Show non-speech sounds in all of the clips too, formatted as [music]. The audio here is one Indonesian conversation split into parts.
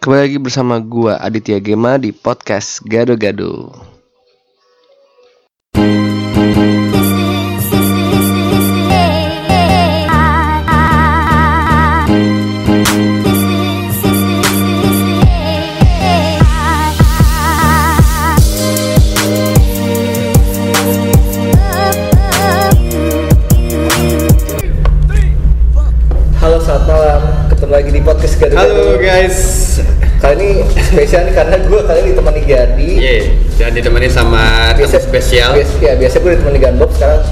Kembali lagi bersama gua Aditya Gema di podcast Gado Gado. Spesial nih karena gue kali ini ditemani Gadi Ye, dan ditemani sama tamu spesial. biasa, Ya biasa gue ditemani Ganbob sekarang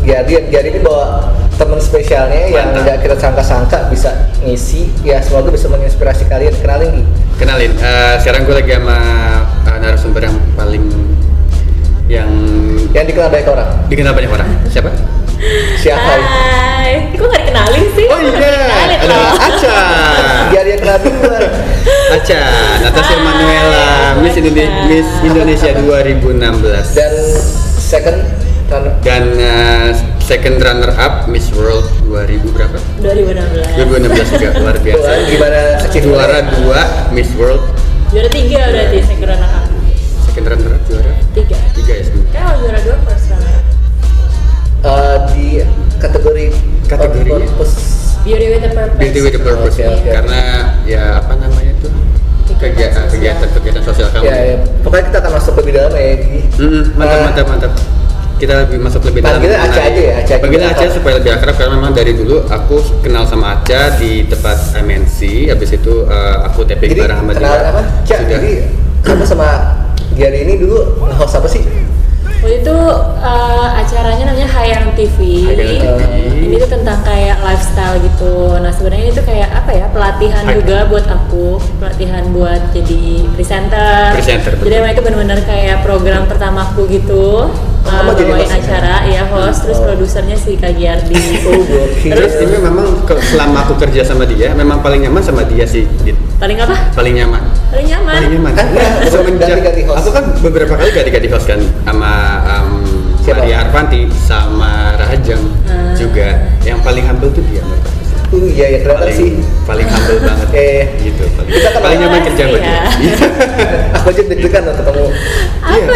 Gadi Gadi ini bawa teman spesialnya yang Mantap. nggak kita sangka-sangka bisa ngisi ya semoga bisa menginspirasi kalian kenalin nih Kenalin, eh, sekarang gue lagi sama eh, narasumber yang paling yang yang dikenal banyak orang dikenal banyak orang. Siapa? siapa? Hai, kok nggak dikenalin sih? Oh iya, ada? Aca. Gadi yang kenal duluan Aca, Natasha Hai, Manuela, Miss, Aca. Indone- Miss Indonesia 2016 dan second runner dan eh, second runner up Miss World 2000 berapa? 2016. 2016 juga luar [laughs] biasa. Gimana Juara dua Miss World, Juara tiga berarti second runner up. second runner up juara Tiga. tiga ya sebenarnya. Kan kalau juara dua first runner up. Eh, di kategori Kategori. purpose Beauty with a purpose. Beauty with a purpose Oke, oke. karena ya apa namanya tuh kegiatan kegiatan kegiatan sosial kamu. ya, ya. pokoknya kita akan masuk lebih dalam ya di Mm-mm, mantap mantap mantap. Kita lebih masuk lebih dalam. Panggilnya Aca aja ya, Aca. Panggilnya Aca supaya lebih akrab karena memang dari dulu aku kenal sama Aca di tempat MNC. Habis itu eh, aku tapping bareng sama kenal dia. apa? Cak, Sudah. jadi kamu sama Gary ini dulu host apa sih? Waktu itu eh, acaranya namanya Hayang TV. Hayang TV. Ini tuh tentang kayak lifestyle gitu. Nah sebenarnya itu kayak apa ya pelatihan Hayang. juga buat aku, pelatihan buat jadi presenter. Presenter, betul. Jadi emang itu benar-benar kayak program pertamaku gitu. Eh, kamu jadi host acara, ya host, terus Oh. produsernya si Kak Giardi. [laughs] Oh, gokil. Terus ini memang ke- selama aku kerja sama dia, memang paling nyaman sama dia sih. Paling apa? Paling nyaman. Paling nyaman. Paling nyaman. Kan pernah Semenjak- ganti-ganti host. Aku kan beberapa kali ganti-ganti host kan sama um, Siapa? Maria Arfanti sama Rahajang Hmm. juga. Yang paling humble tuh dia menurut. Uh, iya ya Paling sih. paling humble banget. Eh, gitu. Paling, kita kan paling nyaman kerja sama Iya. dia. Iya. Aku aja deg-degan loh ketemu. Apa Iya.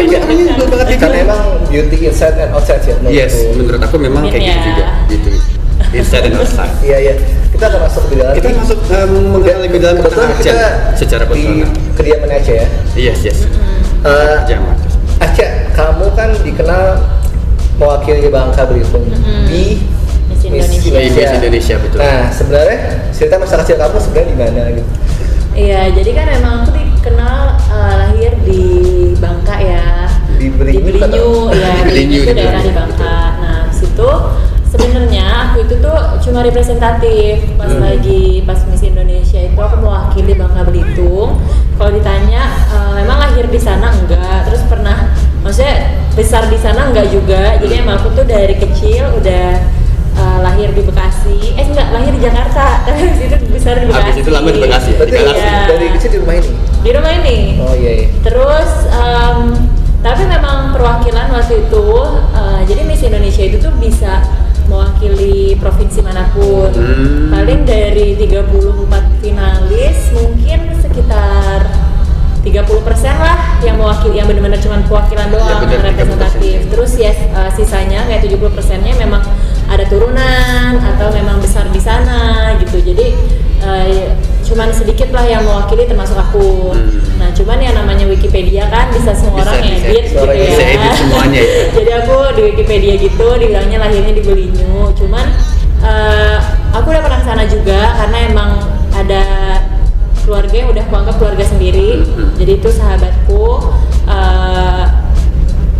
iya, iya, banget itu. Karena emang beauty inside and outside ya. Yes, menurut aku memang kayak gitu ya. juga. Gitu. Inside and outside. Iya iya. Kita akan masuk lebih dalam. Kita masuk um, mengenal lebih dalam tentang kita secara di personal. kediaman Aceh ya. Yes, yes. Eh, Jamak. Aceh, kamu kan dikenal mewakili Bangka Belitung di Miss Indonesia. Di Miss Indonesia, betul. Nah, sebenarnya cerita masa kecil kamu sebenarnya di mana gitu? Iya, jadi kan emang aku dikenal eh, lahir di Bangka ya. Di Belinyu Di Belinyu, ya. Belinyu, Belinyu itu di daerah di Bangka. Nah, di situ sebenarnya aku itu tuh cuma representatif pas Hmm. lagi pas Miss Indonesia itu aku mewakili Bangka Belitung. Kalau ditanya eh, memang lahir di sana enggak, terus pernah maksudnya besar di sana enggak juga. Jadi emang aku tuh dari kecil udah eh, lahir di Bekasi. Eh enggak, lahir di Jakarta. [laughs] Tapi habis itu besar di Bekasi. Habis itu lama di Bekasi ya? Berarti Di Galaksi. Iya. dari kecil di rumah ini? Di rumah ini. Oh iya iya. Terus em, tapi memang perwakilan waktu itu eh, jadi Miss Indonesia itu tuh bisa mewakili provinsi mana pun. Hmm. Paling dari 34 finalis mungkin sekitar 30% lah yang mewakili yang benar-benar cuma pewakilan doang Ya, benar, representatif. 30%. Terus ya eh, sisanya kayak 70%-nya memang ada turunan atau memang besar di sana gitu. Jadi eh, cuman sedikit lah yang mewakili termasuk aku. Hmm. Nah, cuman yang namanya Wikipedia kan bisa semua Bisa, orang bisa. edit gitu Semua orang ya. bisa edit semuanya ya. [laughs] Jadi aku di Wikipedia gitu dibilangnya lahirnya di Belinyu. Cuman eh, aku udah pernah ke sana juga karena emang ada keluarga yang udah kuanggap keluarga sendiri. Hmm. Jadi itu sahabatku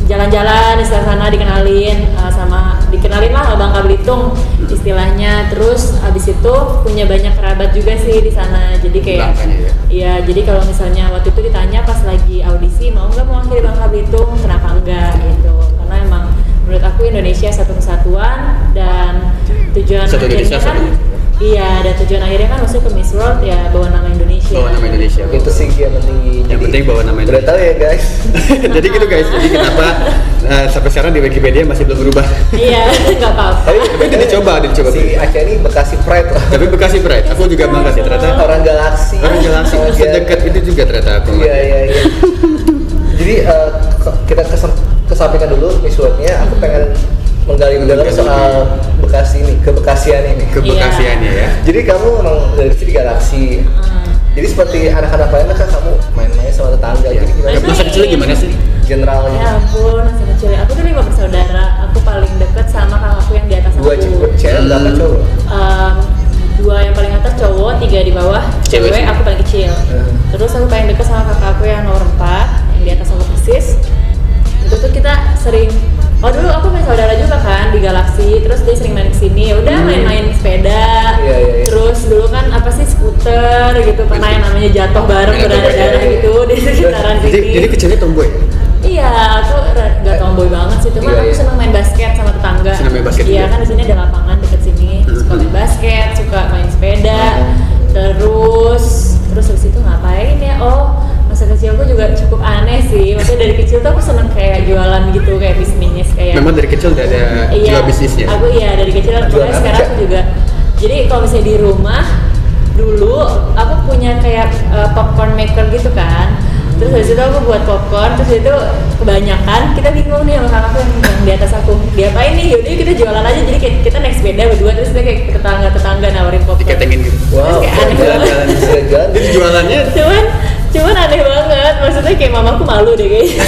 jalan-jalan di sana dikenalin eh, sama dikenalin lah Bangka Belitung istilahnya. Terus abis itu punya banyak kerabat juga sih di sana. Jadi kayak Bangkanya ya. Iya, jadi kalau misalnya waktu itu ditanya pas lagi audisi mau nggak mewakili Bangka Belitung, kenapa enggak gitu? Karena emang menurut aku Indonesia satu kesatuan dan tujuan Satu Indonesia, satu. Iya dan tujuan akhirnya kan maksudnya ke Miss World ya bawa nama Indonesia. Bawa nama Indonesia. Itu sih yang penting. Yang Jadi, penting bawa nama Udah Indonesia. tahu ya guys. [laughs] jadi gitu guys. Jadi kenapa eh, sampai sekarang di Wikipedia masih belum berubah? Iya, [laughs] nggak apa-apa. Tapi Tapi udah dicoba, udah dicoba. Si Aceh ini Bekasi Pride loh. Tapi Bekasi Pride, aku juga bangga sih ternyata Orang galaksi. orang jelasin Sama sedekat itu juga ternyata aku Iya iya iya. Jadi eh, ke- kita kesem- kesampingkan dulu misuatnya. Aku pengen menggali lebih dalam Menggali soal Bekasi ini, kebekasian ini. Kebekasiannya ya. Jadi kamu emang dari kecil di galaksi. Hmm. Jadi seperti anak-anak lain kan kamu main-main sama tetangga. Iya. Jadi gimana? Masa kecilnya gimana sih? Generalnya. Ya ampun, masih kecil. Aku tuh lima bersaudara. Aku paling deket sama kakakku yang di atas aku. Dua cewek, cewek berapa Hmm. cowok? Em, dua yang paling atas cowok, tiga di bawah Cewek cewek. Aku paling kecil. Hmm. Terus aku paling deket sama kakakku yang nomor empat, yang di atas aku persis. Itu tuh kita sering Oh dulu aku punya saudara juga kan di Galaksi, terus dia sering main ke sini. Ya udah main-main sepeda. Hmm. Iya, iya, iya. Terus dulu kan apa sih skuter gitu, pernah yang namanya jatuh bareng berdarah-darah bareng. gitu di sekitaran Jadi, sini. jadi kecilnya tomboy. Iya, aku gak tomboy banget sih, cuma Iya, aku iya. seneng main basket sama tetangga. Seneng main basket Iya kan di sini ada lapangan deket sini, suka main basket, suka main sepeda, terus terus habis itu ngapain ya? Oh masa kecilku juga cukup aneh sih, maksudnya dari kecil tuh aku seneng kayak jualan gitu, kayak bisnis kayak. Memang dari kecil udah ada Iya, jiwa bisnisnya. Aku iya dari kecil, Jualan sekarang aku juga. Jadi kalau misalnya di rumah dulu aku punya kayak uh, popcorn maker gitu kan. Terus habis itu aku buat popcorn, terus itu kebanyakan kita bingung nih sama kakakku yang, yang di atas aku. Diapain nih? Yaudah kita jualan aja. Jadi kayak kita naik sepeda berdua terus kita kayak ke tetangga-tetangga nawarin popcorn. Diketengin gitu. Wow, Terus kayak aneh jalan. [laughs] Jadi jualannya Cuman cuman aneh banget. Maksudnya kayak mamaku malu deh kayaknya.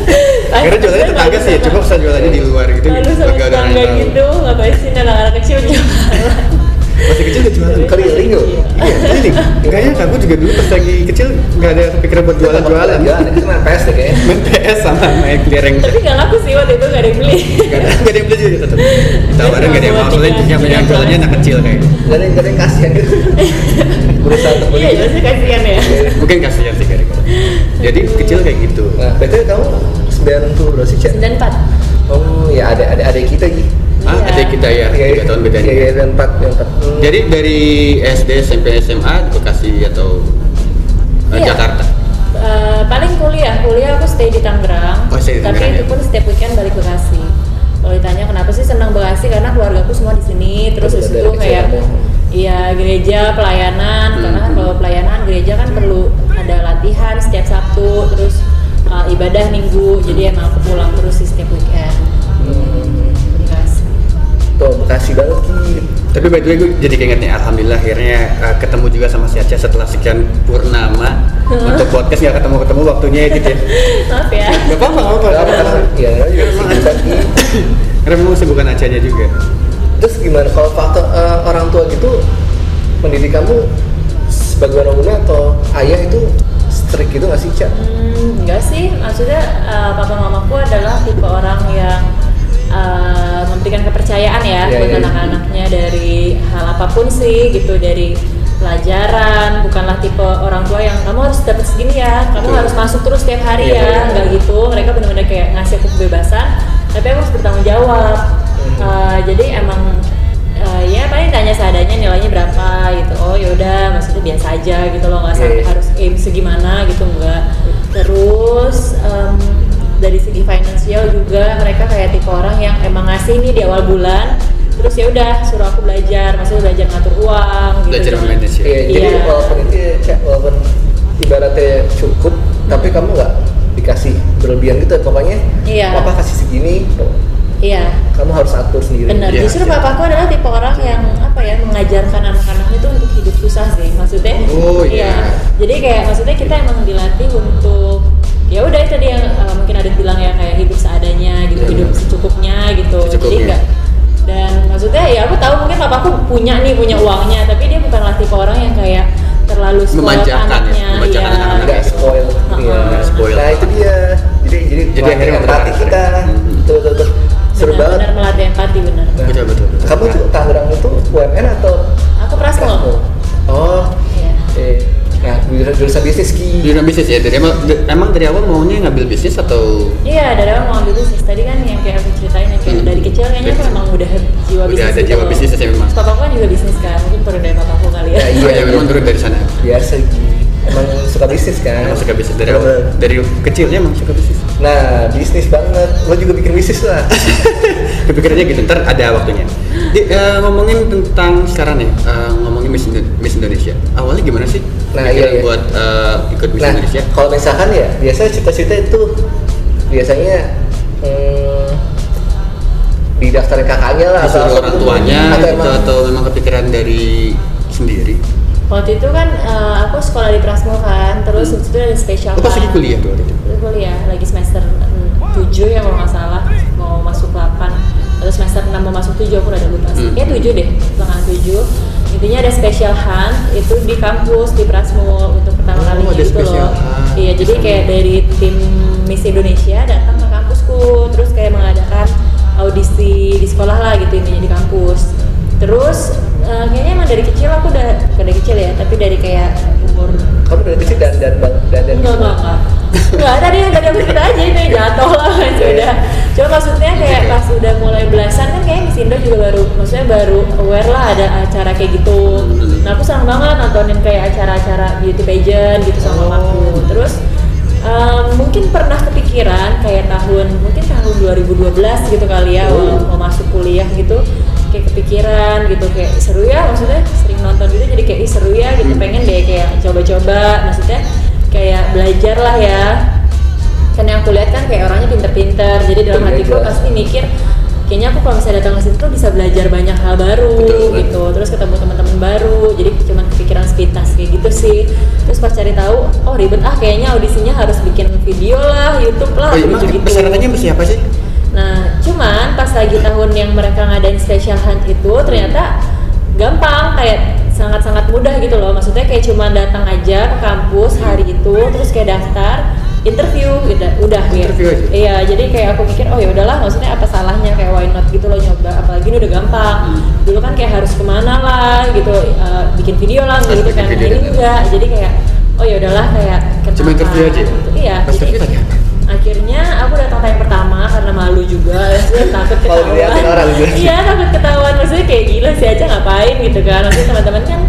[laughs] Akhirnya jualannya tetangga sih, coba bisa jualannya di luar gitu. Malu sama tetangga gitu, ngapain sih anak-anak kecil jualan. Masih kecil udah jualan. Keliling yuk. Iya, keliling. Kayaknya aku juga dulu pas lagi kecil nggak ada kepikiran buat jualan-jualan. Jualan, itu main PS deh kayaknya. Main PS sama main kelereng. Tapi gak laku sih waktu itu gak ada yang beli. Gak ada, gak ada yang beli juga tetap. Ditawarin gak ada yang mau, soalnya yang yang jualannya anak kecil kayak. Gak ada yang gak ada yang kasihan gitu. [laughs] Berusaha untuk beli. Iya, jelasnya kasihan ya. Mungkin kasihan sih gara-gara. Jadi kecil kayak gitu. Nah, betul kamu 90 berapa sih, Cek? 94. Oh, ya ada ada ada kita Ji. Ah, Iya. ada kita ya, tiga tahun bedanya. Iya, iya, dan 4, yang 4. Hmm. Jadi dari SD, SMP, SMA di Bekasi atau Iya. Jakarta? Eh, paling kuliah, kuliah aku stay di Tangerang. Oh, stay di tapi itu ya. pun setiap weekend balik Bekasi. Kalau ditanya kenapa sih senang Bekasi karena keluargaku semua di sini. Terus habis itu kayak kamu. Iya gereja pelayanan karena kan Hmm. kalau pelayanan gereja kan perlu ada latihan setiap Sabtu terus uh, ibadah Minggu jadi emang aku pulang terus sih setiap weekend Hmm. Tuh, Bekasi banget. Tapi by the way gue jadi keinget nih, Alhamdulillah akhirnya eh, ketemu juga sama si Aca setelah sekian purnama untuk podcast nggak ketemu-ketemu waktunya ya Dit ya. Maaf ya. Gak apa-apa, gak apa-apa. Gak apa-apa. Karena- Iya, iya, Karena memang bukan Acanya juga. Terus gimana kalau faktor eh, orang tua gitu mendidik kamu sebagai orang muda atau ayah itu strict gitu nggak sih, Cak? Hmm, enggak sih, maksudnya uh, papa mamaku adalah tipe orang yang uh, memberikan kepercayaan ya Iya, buat iya. anak-anaknya dari hal apa pun sih gitu dari pelajaran bukanlah tipe orang tua yang kamu harus dapat segini ya kamu Betul. harus masuk terus setiap hari Iya, ya iya. nggak gitu mereka benar-benar kayak ngasih aku kebebasan tapi aku harus bertanggung jawab. Uh, jadi emang uh, ya paling tanya seadanya nilainya berapa gitu oh yaudah maksudnya biasa aja gitu loh nggak sampai Iya. harus aim segimana gitu enggak terus em, dari segi finansial juga mereka kayak tipe orang yang emang ngasih nih di awal bulan terus ya udah suruh aku belajar maksudnya belajar ngatur uang gitu Belajar jangan- memanage ya. Iya, jadi Iya. walaupun itu ya, walaupun ibaratnya cukup, tapi kamu nggak dikasih berlebihan gitu. Pokoknya, Iya. papa kasih segini, iya kamu harus atur sendiri. Benar, Iya, justru iya. papaku adalah tipe orang yang apa ya mengajarkan anak-anaknya tuh untuk hidup susah sih, maksudnya. Oh, iya. Jadi kayak maksudnya kita emang dilatih untuk ya udah itu dia uh, mungkin ada bilang ya kayak hidup seadanya gitu, Iya, hidup secukupnya gitu. Jadi Secukupnya. enggak dan maksudnya ya aku tahu mungkin papaku punya nih punya uangnya, tapi dia bukanlah tipe orang yang kayak terlalu spoiled Memanjakan ya, anaknya, memanjakan iya. anak-anak. nggak spoil Ha-ha. iya. Nggak spoil. nah itu dia jadi jadi Jadi akhirnya empati kita Hmm. betul betul, betul. seru Benar, banget benar melatih empati benar. Betul, betul, betul. kamu tuh Tangerang itu UMN jurusan jurusan bisnis ki dalam bisnis ya, dari emang, de- emang dari awal maunya ngambil bisnis atau Iya, dari awal mau ambil bisnis. Tadi kan yang kayak aku ceritain kayak Hmm. dari kecil kayaknya aku Dari emang udah jiwa Udah bisnis. ada gitu jiwa loh. bisnis ya memang. Terus Papaku kan juga bisnis kan, mungkin turun dari papaku kali ya. Ya, iya, Iya, ya, memang turun dari sana. biasa Ki. emang suka bisnis kan Emang suka bisnis dari awal, Bener. dari kecilnya emang suka bisnis. nah bisnis banget lo juga bikin bisnis lah [laughs] Kepikirannya gitu, ntar ada waktunya. Di, eh, ngomongin tentang sekarang nih, eh, ngomongin Miss, Indo- Miss Indonesia. Awalnya gimana sih? Nah, iya, iya. buat eh, ikut Miss Nah, Indonesia kalau misalkan ya, biasanya cita-cita itu biasanya hmm, didaftarin kakaknya lah disuruh apa orang tuanya atau gitu, emang atau memang kepikiran dari sendiri waktu itu kan eh, aku sekolah di Prasmo kan terus Hmm. itu ada spesial lu pas lagi kan. kuliah tuh waktu itu kuliah lagi semester 7 ya kalau nggak salah mau masuk 8 atau semester 6 mau masuk 7 aku udah lupa sih Hmm. kayak 7 deh setengah 7 intinya ada special hunt itu di kampus di Prasmo untuk pertama Oh, kalinya gitu loh. hunt. iya jadi kayak dari tim Miss Indonesia datang ke kampusku terus kayak mengadakan audisi di sekolah lah gitu intinya di kampus. Terus eh, kayaknya emang dari kecil aku udah dari kecil ya tapi dari kayak umur kamu dari kecil dan dan bang dan dan Enggak, enggak, enggak Enggak, tadi tadi aku cerita aja ini jatuh lah [laughs] sudah Cuma maksudnya kayak pas udah mulai belasan kan kayak Miss Indo juga baru Maksudnya baru aware lah ada acara kayak gitu. Nah aku senang banget nontonin kayak acara-acara beauty pageant gitu sama mamaku Terus em, mungkin pernah kepikiran kayak tahun mungkin tahun 2012 gitu kali ya mau, mau masuk kuliah gitu kayak kepikiran gitu kayak seru ya maksudnya sering nonton gitu jadi kayak "Ih, seru ya gitu. Pengen deh kayak coba-coba maksudnya kayak belajar lah ya. Kan yang aku lihat kan kayak orangnya pinter-pinter. Jadi dalam hatiku jelas. pasti mikir kayaknya aku kalau misalnya datang ke situ tuh bisa belajar banyak hal baru Betul, gitu. Terus ketemu teman-teman baru. Jadi cuman kepikiran sepintas kayak gitu sih. Terus pas cari tahu oh ribet. Ah kayaknya audisinya harus bikin video lah YouTube lah oh iya emang gitu-gitu. persyaratannya mesti apa sih? Nah, cuman pas lagi tahun yang mereka ngadain special hunt itu ternyata gampang. Kayak sangat-sangat mudah gitu loh. Maksudnya kayak cuma datang aja ke kampus hari itu terus kayak daftar interview gitu udah gitu. Interview aja? Iya, jadi kayak aku mikir oh ya udahlah maksudnya apa salahnya kayak why not gitu loh nyoba apalagi ini udah gampang. Hmm. Dulu kan kayak harus ke mana lah gitu eh, bikin video lah gitu kan. Nah, ini enggak. Jadi kayak oh ya udahlah kayak Cuma interview aja? gitu. Iya. Pas jadi- interview tanya apa? Akhirnya aku datang tayang pertama karena malu juga. Takut ketahuan. orang iya takut ketahuan. Maksudnya kayak gila sih aja ngapain gitu kan. Maksudnya teman-teman kan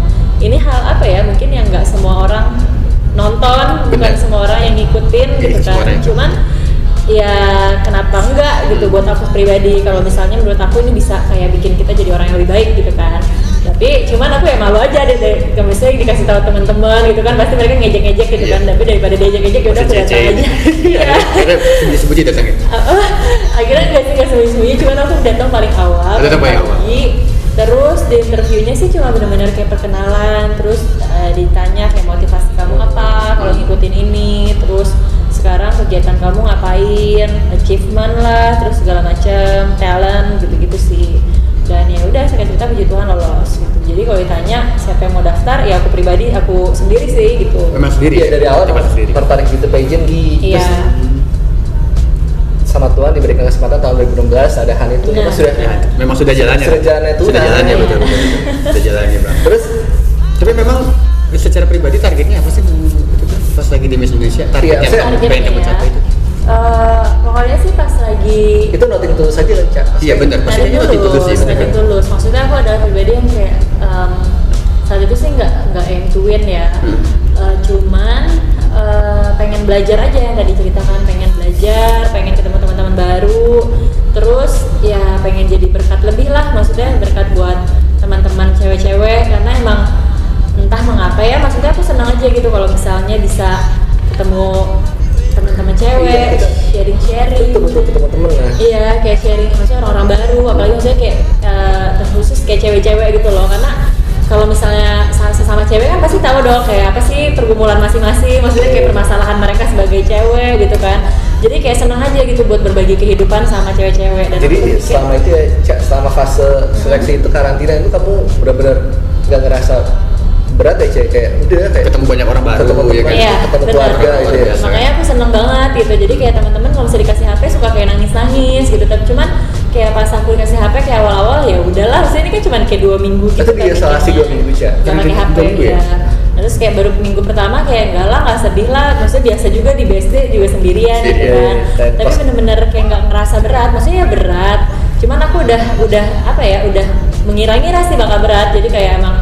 ini hal apa ya mungkin yang nggak semua orang nonton bukan semua orang yang ngikutin Iya, gitu kan. cuman ya kenapa enggak gitu buat aku pribadi? Kalau misalnya menurut aku ini bisa kayak bikin kita jadi orang yang lebih baik gitu kan tapi cuman aku ya malu aja deh, deh. Kalau misalnya dikasih tahu teman-teman gitu kan pasti mereka ngejek-ngejek gitu Iya. kan tapi daripada diejek-ejek ya udah aku datang aja. [laughs] Iya. Akhirnya sembunyi-sembunyi datangnya Uh, akhirnya nggak sih nggak sembunyi-sembunyi. Cuman aku datang paling awal Datang paling awal. terus di interviewnya sih cuma benar-benar kayak perkenalan. Terus uh, ditanya kayak motivasi kamu apa kalau ngikutin ini. Terus sekarang kegiatan kamu ngapain? Achievement lah terus segala macam talent gitu-gitu sih dan ya udah saya cerita puji Tuhan lolos gitu. Jadi kalau ditanya siapa yang mau daftar ya aku pribadi aku sendiri sih gitu. Memang sendiri? Iya dari awal Coba emang sendiri. tertarik gitu pageant di iya. Sama Tuhan diberikan kesempatan tahun 2016 ada Han itu Nah. memang sudah Ya, memang sudah jalannya. Sudah jalannya Tuhan. sudah jalannya betul betul betul. sudah jalannya bang. Terus? Tapi memang secara pribadi targetnya apa sih itu pas lagi di Miss Indonesia target Iya, yang saya- kamu pengen kamu capai itu Eh, pokoknya sih pas lagi itu noting tulus saja lah Cak. Iya benar. Kayaknya waktu itu tulus, sih tulus. Maksudnya aku adalah pribadi yang kayak em, saat itu sih nggak nggak aim to win ya. Hmm. Eh, cuman eh, pengen belajar aja yang tadi ceritakan, pengen belajar, pengen ketemu teman-teman baru, terus ya pengen jadi berkat lebih lah, maksudnya berkat buat teman-teman cewek-cewek. Karena emang entah mengapa ya, maksudnya aku senang aja gitu kalau misalnya bisa ketemu teman-teman cewek, Iya, sharing-sharing. itu betul ketemu temen nah Iya, kayak sharing maksudnya orang-orang baru, apalagi maksudnya kayak eh, terkhusus kayak cewek-cewek gitu loh, karena kalau misalnya sa- sesama cewek kan pasti tahu dong kayak apa sih pergumulan masing-masing, maksudnya kayak permasalahan mereka sebagai cewek gitu kan. Jadi kayak seneng aja gitu buat berbagi kehidupan sama cewek-cewek dan jadi selama itu ya selama fase seleksi itu karantina itu kamu benar-benar nggak ngerasa berat ya Cak kayak udah kayak ketemu banyak orang baru ketemu ya kan Iya, ketemu benar. keluarga gitu ya Biasa. makanya aku seneng banget gitu jadi kayak teman-teman kalau bisa dikasih HP suka kayak nangis-nangis gitu tapi cuman kayak pas aku dikasih HP kayak awal-awal ya udahlah maksudnya ini kan cuma kayak dua minggu gitu Itu di isolasi bikinnya. dua minggu, Cak? nggak pakai Dua HP minggu ya? ya Nah, terus kayak baru minggu pertama kayak enggak lah nggak sedih lah maksudnya biasa juga di BSD juga sendirian gitu Iya, kan iya. Tapi bener-bener kayak nggak ngerasa berat maksudnya ya berat cuman aku udah udah apa ya udah mengira-ngira sih bakal berat jadi kayak emang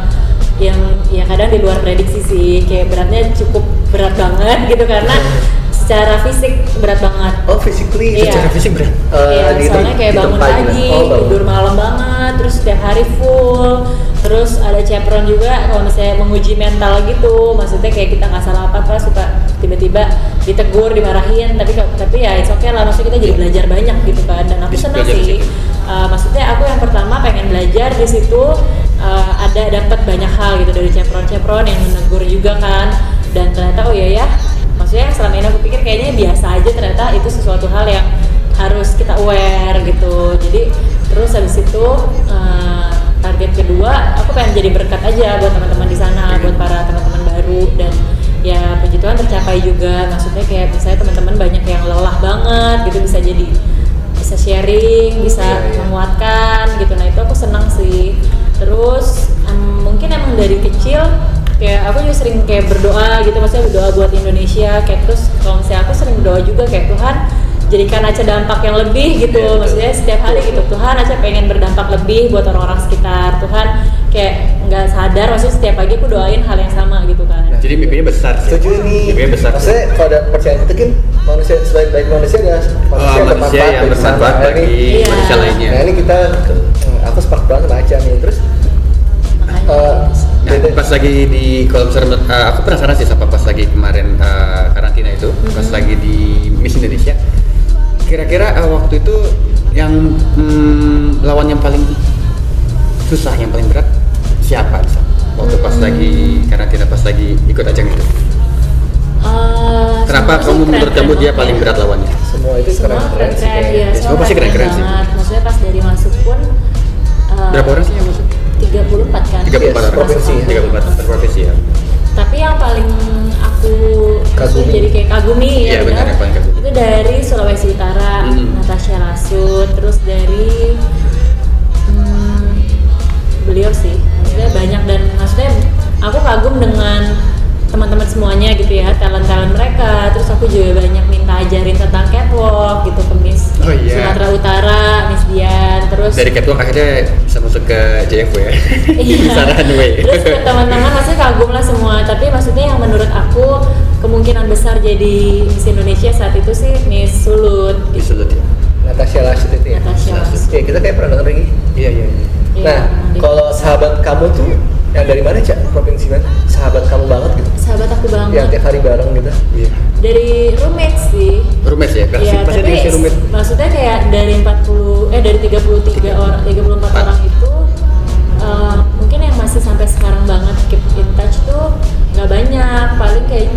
yang ya kadang di luar prediksi sih kayak beratnya cukup berat banget gitu karena Iya. secara fisik berat banget oh physically Iya. Secara fisik berat. Eh, iya, di soalnya tem- kayak di bangun pagi, Oh, bangun. tidur malam banget, terus setiap hari full, terus ada chaperon juga kalau misalnya menguji mental gitu, maksudnya kayak kita nggak salah apa-apa suka tiba-tiba ditegur, dimarahin, tapi tapi ya it's okay lah, maksudnya kita jadi belajar banyak gitu kan, dan aku senang di sih. Uh, maksudnya aku yang pertama pengen belajar di situ uh, ada dapat banyak hal gitu dari chaperon-chaperon yang menegur juga kan, dan ternyata oh iya ya, maksudnya selama ini aku pikir kayaknya biasa aja ternyata itu sesuatu hal yang harus kita aware gitu. Jadi terus habis itu eh, target kedua aku pengen jadi berkat aja buat teman-teman di sana buat para teman-teman baru. Dan ya puji Tuhan tercapai juga. Maksudnya kayak misalnya teman-teman banyak yang lelah banget gitu bisa jadi bisa sharing bisa Iya, iya. menguatkan kayak aku juga sering kayak berdoa gitu maksudnya berdoa buat Indonesia kayak terus kalau misalnya aku sering berdoa juga kayak Tuhan jadikan Aca dampak yang lebih gitu Iya, maksudnya setiap hari gitu Tuhan Aca pengen berdampak lebih buat orang-orang sekitar Tuhan kayak nggak sadar maksudnya setiap pagi aku doain hal yang sama gitu kan Jadi mimpinya besar sih. setuju nih Mimpinya besar. maksudnya kalau ada percayaan itu kan manusia sebaik-baik manusia adalah manusia, Oh, manusia yang bermanfaat. Nah, bagi ini- Iya. manusia lainnya. nah ini kita hmm, aku sepakat banget sama Aca nih terus makanya eh, Nah, pas lagi di kalau misalnya eh, aku penasaran sih sama pas lagi kemarin eh, karantina itu, pas lagi di Miss Indonesia. Kira-kira eh, waktu itu yang hmm, lawan yang paling susah, yang paling berat siapa? Lisa? Waktu pas Hmm. lagi karantina, pas lagi ikut ajang itu. Eh, Kenapa sih kamu menurut kamu dia paling berat lawannya? semua itu semua keren-keren sih keren-keren kayaknya. ya Semua pasti keren-keren sih. banget. maksudnya pas dari masuk pun eh, Berapa orang sih yang masuk? 34 kan 34 Yes, provinsi. 34 per provinsi ya. tapi yang paling aku Kagumi. jadi kayak kagumi Iya, ya benar, benar. paling kagumi. itu dari Sulawesi Utara Mhm. Natasha Lasut terus dari hmm, beliau sih maksudnya banyak dan maksudnya aku kagum dengan teman-teman semuanya gitu ya talent talent mereka terus aku juga banyak minta ajarin tentang catwalk gitu ke Miss Oh, iya. Sumatera Utara Miss Dian terus Dari catwalk akhirnya bisa masuk ke JFW ya. [laughs] Iya. Runway. Terus ke teman-teman maksudnya kagum lah semua. Tapi maksudnya yang menurut aku kemungkinan besar jadi Miss Indonesia saat itu sih Miss Sulut. Di Sulut ya. Natasha Lasut itu ya Natasha Lasut. ya kita kayak pernah denger lagi Iya iya. iya. Iya, nah kalau sahabat kamu tuh yang dari mana cak provinsi mana sahabat kamu banget gitu sahabat aku yang banget tiap hari bareng gitu Iya. dari roommate sih. Roommate ya. Pasti Ya, pasti tapi ada si roommate. maksudnya kayak dari 40 eh dari 33 orang 34 Empat. orang itu eh, mungkin yang masih sampai sekarang banget keep in touch tuh nggak banyak, paling kayak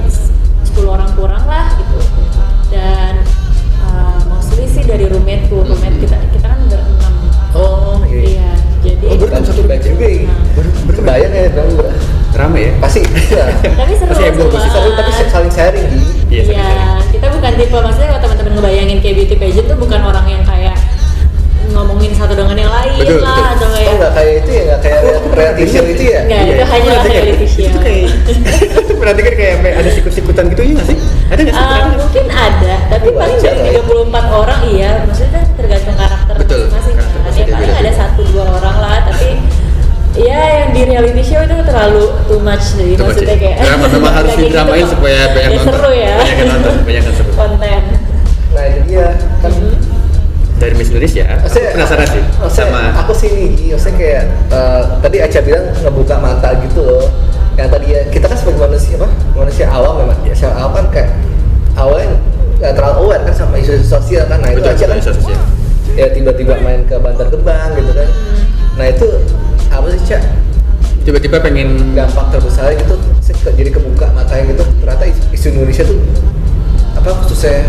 10 orang kurang lah gitu. Dan eh, mostly sih dari roommateku, roommate kita kita kan berenam. oh iya, iya. Jadi Oh, berenam satu baik juga ya Nah. Baru baru kebayang ya dong Rame ya. pasti iya. tapi seru Pasti heboh, pasti seru tapi saling sharing di Iya, saling Iya, sharing. kita bukan tipe maksudnya kalau teman-teman ngebayangin kayak beauty pageant tuh bukan orang yang kayak ngomongin satu dengan yang lain Betul, lah betul. atau kayak oh nggak kayak itu ya nggak kayak reality show itu ya Nggak, itu hanya Berarti kayak- reality show. Itu kayak berarti kan kayak [laughs] ada sikut-sikutan gitu ya nggak sih? Ada nggak sih? Uh, mungkin ada, tapi Wajar paling dari lah ya. 34 orang iya, maksudnya kan tergantung karakter Betul, masing-masing karakter kan. Ya, paling beda-beda. ada satu dua orang lah, tapi ya yang di reality show itu terlalu too much jadi Too much maksudnya ya? kayak Memang- [laughs] memang harus gitu didramain supaya banyak ya, nonton. seru ya Banyak yang nonton, banyak yang seru. konten nah itu kan Mhm. Dari Miss Indonesia, aku Maksudnya, penasaran sih maksudnya sama aku sih ini, maksudnya kayak eh, tadi Aca bilang ngebuka mata gitu loh. Yang tadi ya kita kan sebagai manusia apa? Manusia awam memang. Ya, manusia awam kan kayak awalnya nggak terlalu aware kan sama isu sosial kan. Nah itu betul Aca kan sosial. ya tiba-tiba main ke Bantar Gebang gitu kan. Nah itu apa sih Cak? Tiba-tiba pengen Dampak terbesar gitu jadi kebuka matanya gitu. Ternyata isu- isu Indonesia tuh apa khususnya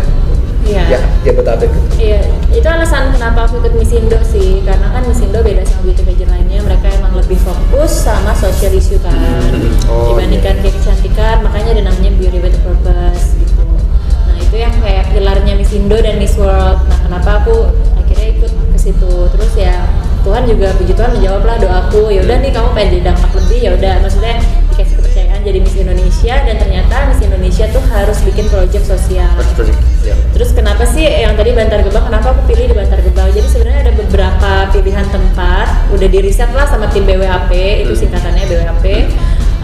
Iya. ya Jabodetabek gitu. Iya, itu alasan kenapa aku ikut Miss Indo sih, karena kan Miss Indo beda sama beauty pageant lainnya, mereka emang lebih fokus sama social issue kan, Hmm, oh, dibandingkan kayak kecantikan, makanya ada namanya beauty with a purpose gitu. Nah itu yang kayak pilarnya Miss Indo dan Miss World. Nah kenapa aku akhirnya ikut ke situ, terus ya Tuhan juga puji Tuhan menjawab lah doaku. Ya udah nih kamu pengen jadi dampak lebih, ya udah maksudnya dikasih kepercayaan jadi Miss Indonesia dan ternyata Miss Indonesia tuh harus bikin project sosial. Project Terus kenapa sih yang tadi Bantar Gebang? Kenapa aku pilih di Bantar Gebang? Jadi sebenarnya ada beberapa pilihan tempat, udah di riset lah sama tim BWAP, itu Hmm. singkatannya BWAP.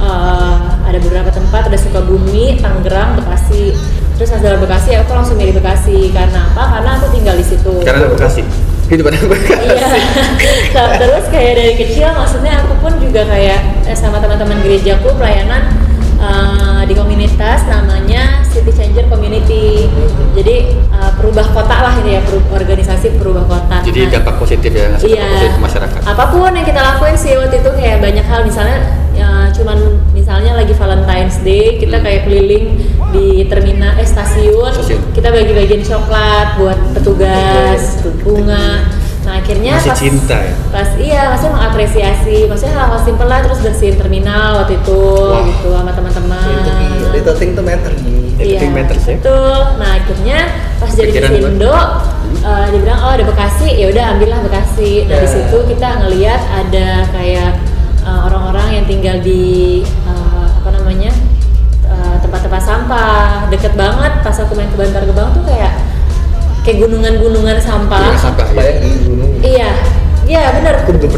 Eh, ada beberapa tempat, ada Sukabumi, Tangerang, Bekasi. terus dalam Bekasi aku langsung milih Bekasi karena apa karena aku tinggal di situ Karena ada Bekasi. Hidup ada Bekasi. iya [laughs] Nah, terus kayak dari kecil maksudnya aku pun juga kayak eh, sama teman-teman gerejaku pelayanan eh, di komunitas namanya City Changer Community jadi eh, perubah kota lah ini ya peru- organisasi perubah kota Jadi Nah, dampak positif ya, Iya. positif masyarakat. Apa pun yang kita lakuin sih waktu itu kayak banyak hal misalnya ya, cuman misalnya lagi Valentine's Day kita Hmm. kayak keliling di terminal eh stasiun, Stasiun. kita bagi-bagiin coklat buat petugas, bunga. Akhirnya Masih pas cinta ya? pas iya maksudnya mengapresiasi maksudnya hal-hal simpel lah terus bersihin terminal waktu itu Wah. gitu sama teman-teman. Itu thing to matter. Everything matters ya. Betul. Nah akhirnya pas jadi Pikiran di. Indo, eh, dia bilang oh ada Bekasi, ya udah ambillah Bekasi. Dari Ya. situ kita ngelihat ada kayak eh, orang-orang yang tinggal di eh, apa namanya eh, tempat-tempat sampah, deket banget. Pas aku main ke Bantar Gebang tuh kayak kayak gunungan-gunungan sampah. Iya, sampah. ya. Gunung. Iya, iya pernah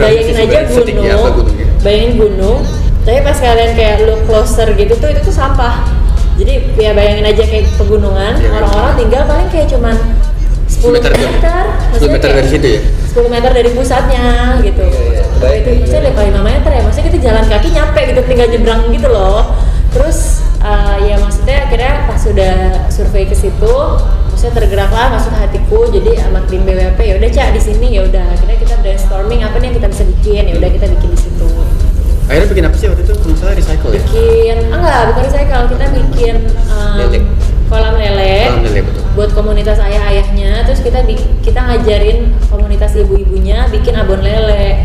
Bayangin aja apa gunung, gunungnya? bayangin gunung. Tapi pas kalian kayak look closer gitu tuh itu tuh sampah. Jadi ya bayangin aja kayak pegunungan, Iya, orang-orang tinggal paling kayak cuman 10 meter meter, jauh. 10 maksudnya meter dari situ ya? 10 meter dari pusatnya gitu. Iya, iya. Oh, Kebayang, itu iya. maksudnya lima lima meter ya, maksudnya kita jalan kaki nyampe gitu, tinggal nyebrang gitu loh. Terus eh, ya maksudnya akhirnya pas sudah survei ke situ, maksudnya tergeraklah maksud hatiku, jadi sama tim BWP ya udah cak di sini ya udah. Akhirnya kita brainstorming apa nih yang kita bisa bikin, ya udah kita bikin di situ. Akhirnya bikin apa sih waktu itu? Kalau salah recycle ya? Bikin, ah enggak, bukan recycle, kita bikin Lele. kolam lele Kolam lele, betul. buat komunitas ayah-ayahnya terus kita kita ngajarin komunitas ibu-ibunya bikin abon lele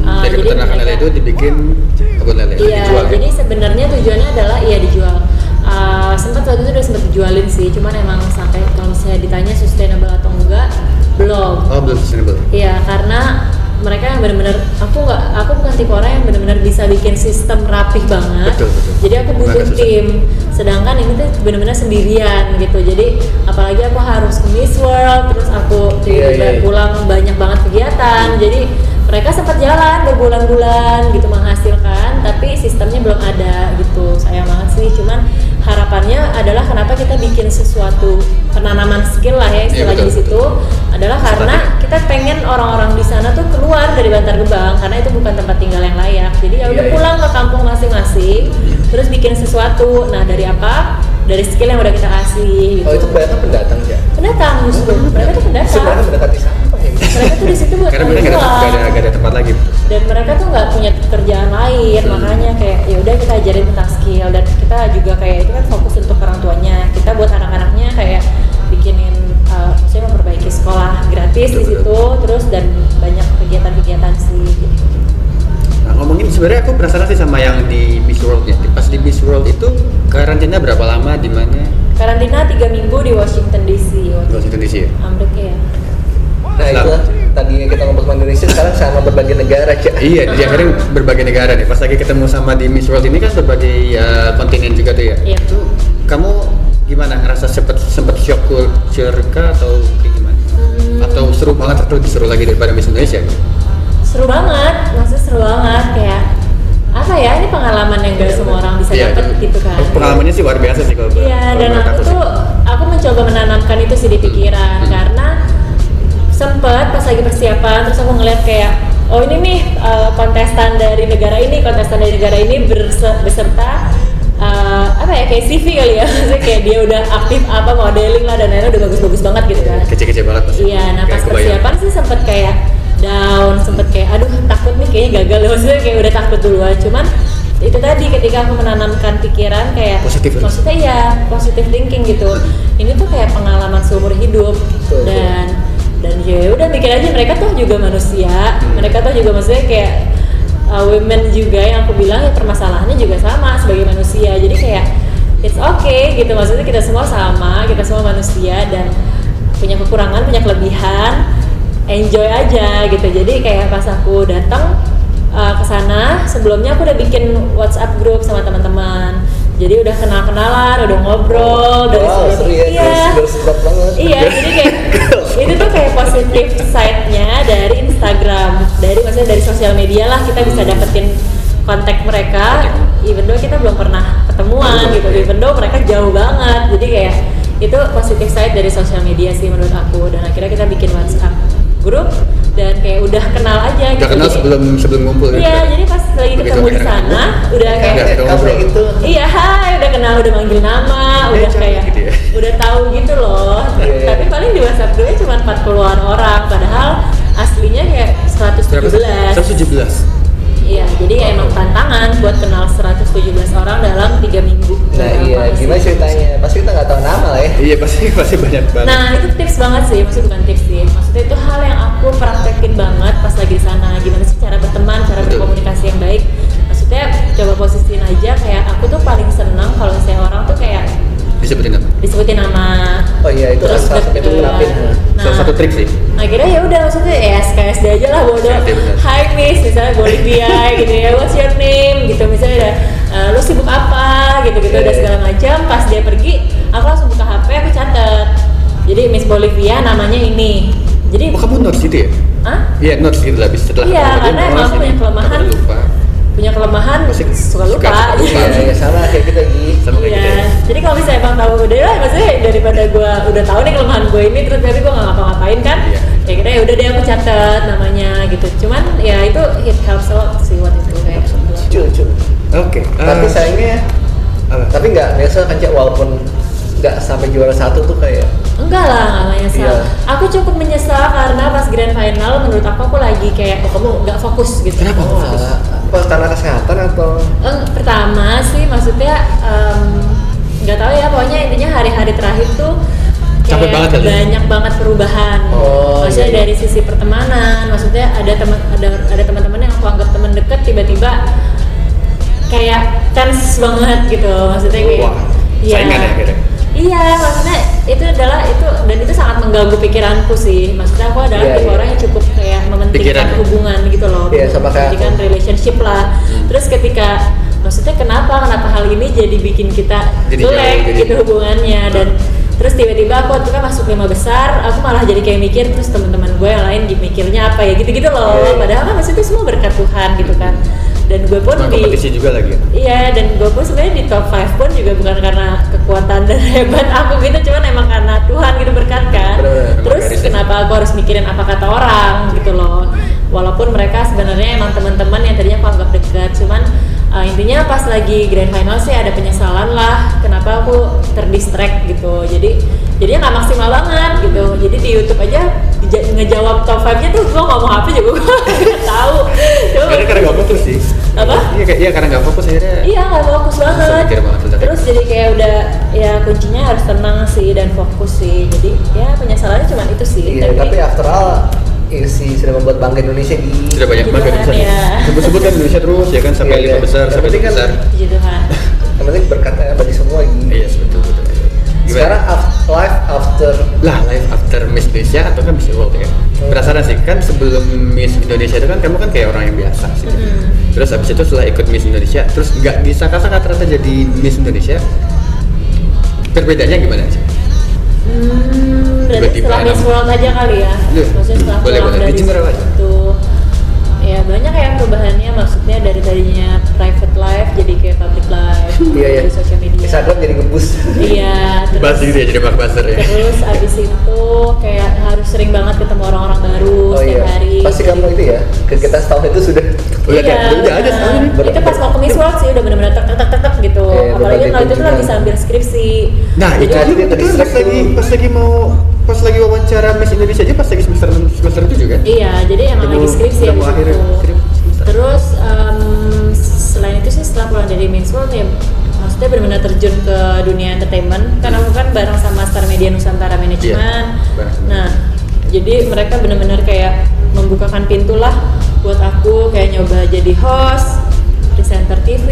Ah, Dari jadi peternakan lele itu dibikin kebun lele, iya dijual ya? jadi sebenarnya tujuannya adalah iya dijual Ah, sempat waktu itu udah sempat dijualin sih cuman emang sampai kalau misalnya ditanya sustainable atau enggak belum Oh belum sustainable. Iya, karena mereka yang benar-benar aku nggak aku bukan tipe orang yang benar-benar bisa bikin sistem rapih banget. Betul, betul. Jadi aku butuh tim. Sedangkan ini tuh benar-benar sendirian gitu. Jadi apalagi aku harus ke Miss World, terus aku tiba-tiba iya, iya. pulang banyak banget kegiatan. Jadi mereka sempat jalan berbulan-bulan gitu menghasilkan, tapi sistemnya belum ada gitu. Sayang banget sih. Cuman harapannya adalah kenapa kita bikin sesuatu penanaman skill lah ya istilahnya betul, di situ adalah karena kita pengen orang-orang di sana tuh keluar dari Bantar Gebang karena itu bukan tempat tinggal yang layak. Jadi ya udah Iya, iya. pulang ke kampung masing-masing, terus bikin sesuatu. Nah dari apa? Dari skill yang udah kita kasih. Gitu. Oh itu kebanyakan pendatang ya? Pendatang justru, mereka tuh pendatang. Sebenarnya sampah ya. Mereka tuh di situ buat Karena mereka nggak ada, ada, tempat lagi. Dan mereka tuh nggak punya pekerjaan lain, Hmm. makanya kayak ya udah kita ajarin tentang skill dan kita juga kayak itu kan fokus untuk orang tuanya. Kita buat anak-anaknya kayak bikinin uh, maksudnya memperbaiki sekolah gratis di Betul, situ, terus dan banyak kegiatan-kegiatan sih. Gitu. Nah, ngomongin sebenarnya aku penasaran sih sama yang di Miss World ya. Pas di Miss World itu karantina berapa lama di mana? Karantina tiga minggu di Washington DC, Washington DC ya. Amerika ya. Nah itu tadinya kita ngomong sama Indonesia sekarang sama berbagai negara Cak. Iya, di akhirnya berbagai negara nih. Pas lagi ketemu sama di Miss World ini kan berbagai uh, kontinen juga tuh ya. Iya. Itu kamu gimana ngerasa sempet sempet shock culture kah atau kayak gimana? Hmm. Atau seru banget atau lebih seru lagi daripada Miss Indonesia? gitu? Seru banget, maksudnya seru banget kayak apa ya ini pengalaman yang gak semua orang bisa dapet itu- gitu kan. Pengalamannya sih luar biasa sih kalau Iya, dan aku tuh aku mencoba menanamkan itu sih di pikiran Hmm. karena sempet pas lagi persiapan terus aku ngeliat kayak oh ini nih uh, kontestan dari negara ini, kontestan dari negara ini beserta uh, apa ya kayak CV kali ya, [laughs] Maksudnya kayak dia udah aktif apa modeling lah dan lain-lain udah bagus-bagus banget gitu kan. kece-kece banget pasti. Iya, nah pas persiapan sih sempet kayak down, sempet kayak aduh takut nih kayaknya gagal ya [laughs] maksudnya kayak udah takut duluan. Cuman itu tadi ketika aku menanamkan pikiran kayak Positif ya? maksudnya ya positive thinking gitu. Ini tuh kayak pengalaman seumur hidup dan dan ya udah mikir aja mereka tuh juga manusia. Hmm. Mereka tuh juga maksudnya kayak uh, women juga yang aku bilang ya permasalahannya juga sama sebagai manusia. Jadi kayak it's okay gitu maksudnya kita semua sama, kita semua manusia dan punya kekurangan, punya kelebihan, enjoy aja gitu. Jadi kayak pas aku datang uh, ke sana, sebelumnya aku udah bikin WhatsApp grup sama teman-teman. Jadi udah kenal-kenalan, udah ngobrol dari Wow, seru ya, Iya. Iya, jadi kayak [laughs] itu tuh kayak positif side-nya dari Instagram, dari maksudnya dari sosial media lah kita bisa dapetin kontak mereka even though kita belum pernah ketemuan Belum, gitu even though mereka jauh banget. Jadi kayak itu positif side dari sosial media sih menurut aku. Dan akhirnya kita bikin WhatsApp grup dan kayak udah kenal aja Udah kenal Jadi- sebelum sebelum ngumpul gitu. Iya, jadi pas lagi Begitu ketemu di sana ketemu, udah Kayak ngobrol. kafe gitu. Iya, hai, udah kenal, udah manggil nama, Eh, udah kayak gitu ya. udah tahu gitu loh. Iya, iya. Tapi paling di WhatsApp gue cuma 40-an orang, padahal aslinya kayak 117. 117. Iya, jadi ya emang tantangan buat kenal 117 orang dalam tiga minggu. Nah Gak iya, gimana ceritanya? Pasti kita nggak tahu nama lah ya. Iya pasti pasti banyak banget. Nah itu tips banget sih, maksudnya bukan tips sih Maksudnya itu hal yang aku praktekin banget pas lagi di sana Gimana sih cara berteman, cara Betul. berkomunikasi yang baik Maksudnya coba posisiin aja kayak aku tuh paling seneng kalau misalnya orang tuh kayak Disebutin apa? disebutin nama Oh iya, itu salah satu itu. Nah, Salah satu trik sih. Akhirnya ya udah maksudnya ya SKSD aja lah bodoh bener. Hi Miss misalnya Bolivia [laughs] gitu ya what's your name gitu misalnya udah "Eh, lu sibuk apa gitu gitu udah segala macam pas dia pergi aku langsung buka HP aku catet jadi Miss Bolivia namanya ini jadi Oh kamu notes gitu ya? Hah? Iya notes gitu lah. Habis setelah Iya, karena emang aku punya kelemahan. Punya kelemahan Pasti suka lupa, suka lupa. [laughs] Iya, iya sama kayak kita Gi. Sama kayak Iya, gitu ya. jadi kalau misalnya emang tahu udah lah, maksudnya daripada gue udah tahu nih kelemahan gue ini terus tapi gue nggak ngapa-ngapain kan, Iya. ya kira ya udah deh aku catat namanya gitu. Cuman ya itu it helps a lot sih waktu itu kayak. Cul, cul. Oke. Tapi eh, sayangnya, apa? tapi nggak biasa kan walaupun nggak sampai juara satu tuh kayak Enggak lah, nggak menyesal. Iya. Aku cukup menyesal karena pas grand final menurut aku aku lagi kayak oh, kamu nggak fokus gitu. Kenapa? oh, apa karena kesehatan atau Eh, pertama sih maksudnya em, nggak tahu ya pokoknya intinya hari-hari terakhir tuh Capek kayak banget kali ya? banyak banget perubahan Oh, maksudnya iya, iya. dari sisi pertemanan maksudnya ada teman ada ada teman-teman yang aku anggap teman dekat tiba-tiba kayak tense banget gitu maksudnya kayak Wah, saingan ya akhirnya? Iya, maksudnya itu adalah itu dan itu sangat mengganggu pikiranku sih. Maksudnya aku adalah Iya, tipe iya. orang yang cukup kayak mementingkan Pikiran ya? hubungan gitu loh. Sama kayak mementingkan relationship lah. Terus ketika maksudnya kenapa kenapa hal ini jadi bikin kita Jadi jelek jadi- gitu hubungannya dan terus tiba-tiba aku waktu itu kan masuk lima besar, aku malah jadi kayak mikir terus teman-teman gue yang lain mikirnya apa ya gitu-gitu loh. Iya, iya. Padahal kan maksudnya semua berkat Tuhan gitu kan. Dan gue pun Cuma di kompetisi juga lagi. ya? Iya dan gue pun sebenarnya di top 5 pun juga bukan karena kekuatan dan [laughs] hebat aku gitu cuman emang karena Tuhan gitu berkatkan Bener-bener. terus kenapa aku harus mikirin apa kata orang gitu loh walaupun mereka sebenarnya emang teman-teman yang tadinya aku anggap dekat cuman uh, intinya pas lagi grand final sih ada penyesalan lah kenapa aku terdistract gitu jadi jadinya nggak maksimal banget gitu jadi di YouTube aja ngejawab top 5 nya tuh gue ngomong apa juga gue nggak tahu Karena karena nggak fokus sih. Apa? Iya kayak iya karena nggak fokus akhirnya. Iya nggak fokus banget. Terus jadi kayak udah ya kuncinya harus tenang sih dan fokus sih. Jadi ya penyesalannya cuma itu sih. iya tapi after all isi sudah membuat bangga Indonesia di Sudah banyak banget Tuhan, Indonesia. ya. Sebut-sebut kan Indonesia terus ya kan sampai Iya, lima iya. besar Yang sampai lima kan- besar. Tuhan. yang penting berkatnya bagi semua Gi. Iya betul betul. Sekarang af- live after lah live after Miss Indonesia atau kan Miss World ya penasaran sih kan sebelum Miss Indonesia itu kan kamu kan kayak orang yang biasa sih Mm-mm. terus abis itu setelah ikut Miss Indonesia terus nggak disangka-sangka ternyata jadi Miss Indonesia perbedaannya gimana sih Hmm, berarti Tiba-tiba setelah Miss. World aja kali ya. Maksudnya setelah Boleh, boleh. dari Di general aja. situ. Ya banyak kayak perubahannya maksudnya dari tadinya private life jadi kayak public life [laughs] Iya, iya. dari sosial media. Instagram jadi ngebus Iya, [laughs] terus gitu ya jadi bug buzzer ya Terus abis itu kayak harus sering banget ketemu orang-orang baru oh setiap iya hari. pasti kamu itu ya kegiatan setahun itu sudah [laughs] udah Iya, kayak udah ada benar. setahun. Itu pas mau ke Miss World sih udah bener-bener tek tek tek gitu. Iya, Apalagi waktu itu lagi sambil skripsi. nah itu Jadi juga dia betul terdistract pas lagi pas lagi mau pas lagi wawancara Miss Indonesia aja pas lagi semester semester tujuh kan Iya, jadi emang Udah lagi skripsi akhir itu. Terus em, selain itu sih setelah pulang dari Miss World ya maksudnya benar-benar terjun ke dunia entertainment kan aku kan bareng sama Star Media Nusantara Management. Iya, Nah, jadi mereka benar-benar kayak membukakan pintu lah buat aku kayak nyoba jadi host, presenter TV,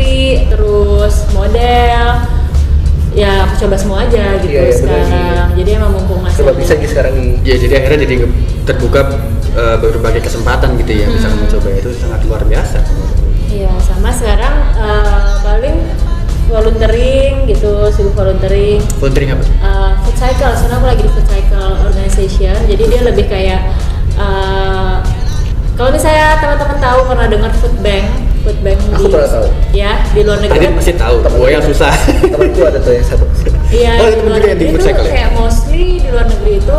terus model. Ya aku coba semua aja gitu Iya, iya, sekarang. Jadi emang mumpung masih coba bisa Gi sekarang ya jadi akhirnya jadi terbuka eh, berbagai kesempatan gitu ya bisa Hmm. kamu coba itu sangat luar biasa Iya, sama sekarang eh, paling volunteering gitu, sibuk volunteering. volunteering apa Eh, food cycle, sekarang aku lagi di food cycle organization. Jadi dia lebih kayak eh, Kalau misalnya teman-teman tahu pernah dengar food bank, food bank Aku di, pernah tahu. Ya di luar negeri. Tadi masih tahu, gue yang susah. temanku ada tuh yang satu Iya, Oh, di itu luar juga yang di negeri itu ya? kayak mostly di luar negeri itu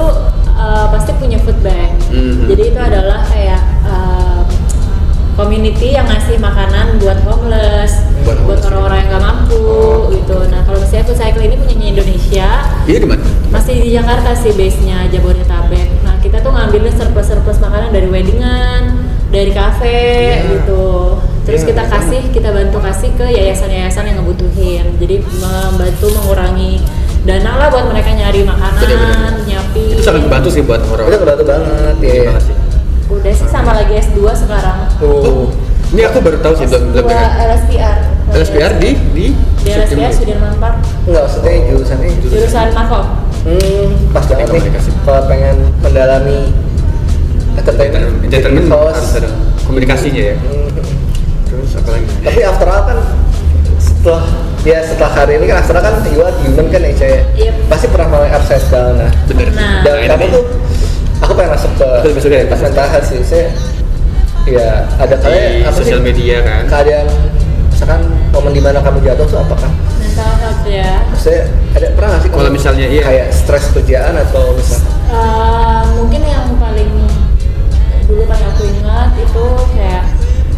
uh, pasti punya food bank. Mhm. Jadi itu adalah kayak um, community yang ngasih makanan buat homeless, Buat buat homeless. orang-orang yang nggak mampu gitu. Nah kalau misalnya food cycle ini punyanya Indonesia, Iya di mana? masih di Jakarta sih base-nya Jabodetabek. Kita tuh ngambilnya surplus-surplus makanan dari weddingan, dari kafe Ya. gitu. Terus Ya, kita sama. kasih, kita bantu kasih ke yayasan-yayasan yang ngebutuhin. Jadi membantu mengurangi dana lah buat mereka nyari makanan, Bener-bener. nyapi. Itu sangat membantu sih buat itu orang-orang. kebantu banget ya kasih. Udah sih sama lagi S2 sekarang. oh Ini aku baru tahu sih belum belum S2 dengar. LSPR. LSPR di di di LSPR Sudirman Park. enggak maksudnya jurusannya Jurusan Markom. Hmm pas banget nih kalau pengen mendalami entertainment Entertainment harus ada komunikasinya ya. Hmm. Terus apa lagi? tapi after all kan setelah ya setelah hari ini kan after all kan you are human kan ya Caya Yep. pasti pernah mengalami upside down nah Bener. Nah. dan Nah, kamu tuh aku pengen masuk ke pas mental health sih saya ya ada kalian apa sih sosial media kan. keadaan misalkan momen di mana kamu jatuh tuh apakah Mental health ya. saya ada pernah nggak sih Kalau misalnya iya. kayak stres kerjaan atau misalkan Eh, mungkin yang paling dulu paling aku ingat itu kayak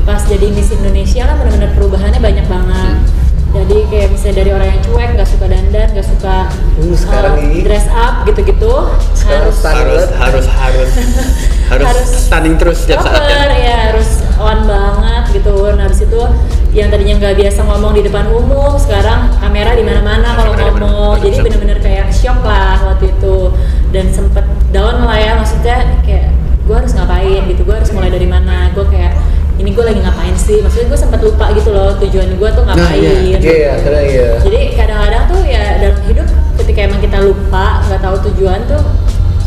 pas jadi Miss Indonesia kan benar-benar perubahannya banyak banget. Jadi kayak misalnya dari orang yang cuek, nggak suka dandan, nggak suka Uh, sekarang eh, ini. dress up gitu-gitu, harus harus harus harus [laughs] harus Harus stunning terus setiap saat ya harus on banget gitu. Nah habis itu yang tadinya nggak biasa ngomong di depan umum, sekarang kamera di mana-mana kalau di mana- ngomong. Jadi bener-bener kayak shock lah waktu itu dan sempet down lah ya maksudnya kayak gue harus ngapain gitu, gue harus mulai dari mana? Gue kayak ini gue lagi ngapain sih? Maksudnya gue sempet lupa gitu loh tujuan gue tuh ngapain. iya. iya ya akhirnya iya Jadi kadang-kadang tuh ya dalam hidup ketika emang kita lupa nggak tahu tujuan tuh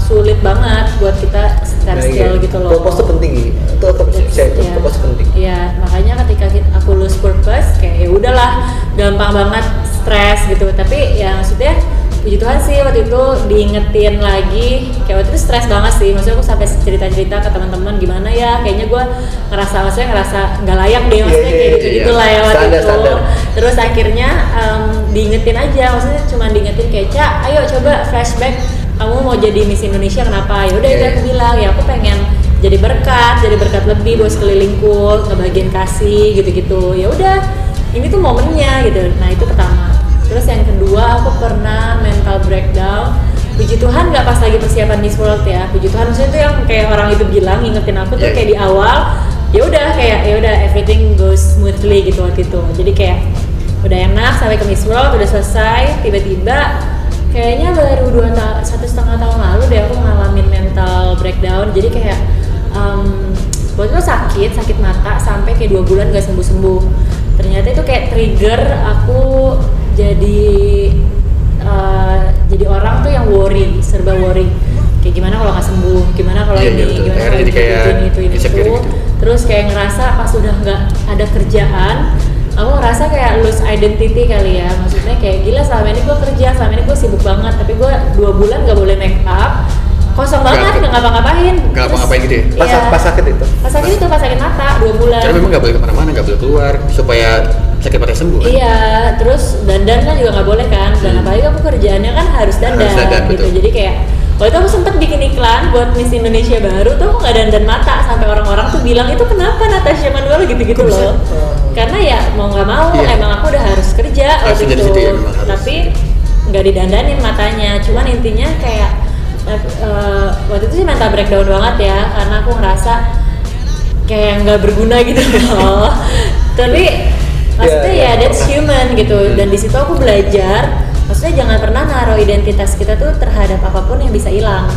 sulit banget buat kita stand Nah, still iya. gitu loh. purpose tuh penting gitu itu aku percaya itu Iya. purpose penting Iya, makanya ketika aku lose purpose kayak ya udahlah gampang banget stres gitu. Tapi ya maksudnya puji Tuhan sih waktu itu diingetin lagi kayak waktu itu stres banget sih. Maksudnya aku sampai cerita-cerita ke teman-teman gimana ya kayaknya gue ngerasa maksudnya ngerasa nggak layak deh maksudnya Iya, iya, kayak iya, gitu-gitu iya. lah ya waktu Standar, itu. standar. Terus akhirnya em, diingetin aja maksudnya cuma diingetin kayak Cak, ayo coba flashback kamu mau jadi Miss Indonesia kenapa? Ya udah Iya, itu iya. aku bilang ya aku pengen jadi berkat, jadi berkat lebih buat sekelilingku, ngebagian kasih gitu-gitu. Ya udah, ini tuh momennya gitu. Nah itu pertama. Terus yang kedua aku pernah mental breakdown. Puji Tuhan nggak pas lagi persiapan Miss World ya. Puji Tuhan maksudnya itu yang kayak orang itu bilang ngingetin aku tuh Iya. kayak di awal. Ya udah kayak ya udah everything goes smoothly gitu waktu itu. Jadi kayak udah enak sampai ke Miss World udah selesai. Tiba-tiba kayaknya baru dua ta- satu setengah tahun lalu deh aku ngalamin mental breakdown. Jadi kayak um, waktu itu sakit sakit mata sampai kayak dua bulan gak sembuh sembuh ternyata itu kayak trigger aku jadi uh, jadi orang tuh yang worry serba worry. Kayak gimana kalau nggak sembuh? Gimana kalau Iya, ini? iya, betul. gimana Akhirnya kalau jadi itu, kayak ini itu ini itu. gitu. terus kayak ngerasa pas udah nggak ada kerjaan aku ngerasa kayak lose identity kali ya maksudnya kayak gila selama ini gue kerja selama ini gue sibuk banget tapi gue dua bulan gak boleh make up kosong Nggak- banget nggak ngapa-ngapain nggak Terus- ngapa-ngapain gitu ya? pas, Iya. pas sakit itu pas sakit itu pas sakit mata dua bulan Karena memang nggak boleh ke mana-mana, nggak boleh keluar supaya sakit mata sembuh. kan? Iya, terus dandan kan juga nggak boleh kan, dan Hmm. apalagi aku kerjaannya kan harus dandan, Harus dandan, gitu. betul. Jadi kayak waktu itu aku sempet bikin iklan buat Miss Indonesia baru tuh aku nggak dandan mata sampai orang-orang tuh bilang itu kenapa Natasha Manuel gitu-gitu loh. Hmm. Karena ya mau nggak mau Iya. emang aku udah harus kerja Harus waktu itu, ya, tapi nggak didandanin matanya. Cuman intinya kayak eh, waktu itu sih mental breakdown banget ya, karena aku ngerasa kayak nggak berguna gitu [laughs] loh. Tapi maksudnya Iya, ya iya. that's human gitu dan di situ aku belajar maksudnya jangan pernah naruh identitas kita tuh terhadap apa pun yang bisa hilang.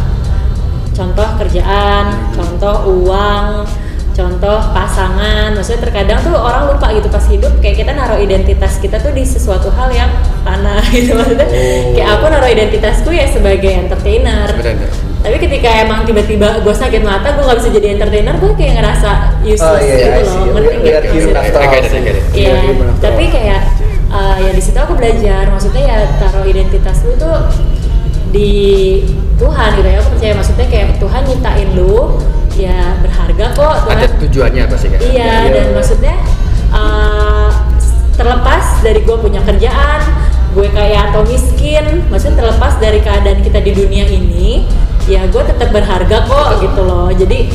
Contoh kerjaan contoh uang contoh pasangan. Maksudnya terkadang tuh orang lupa gitu pas hidup kayak kita naruh identitas kita tuh di sesuatu hal yang panah [laughs] gitu. Maksudnya Oh. kayak aku naruh identitasku ya sebagai entertainer. Sebenarnya. tapi ketika emang tiba-tiba gue sakit mata gue nggak bisa jadi entertainer gue kayak ngerasa useless Oh, iya, gitu I loh. ngerti nggak. We Iya, tapi kayak uh, ya di situ aku belajar. Maksudnya ya taruh identitas lu tuh di Tuhan gitu ya. Aku percaya maksudnya kayak Tuhan nyiptain lu ya berharga kok Tuhan Ada tujuannya apa sih kan? Iya, Iya. dan maksudnya uh, terlepas dari gue punya kerjaan, gue kaya atau miskin, maksudnya terlepas dari keadaan kita di dunia ini, ya gue tetap berharga kok gitu loh. Jadi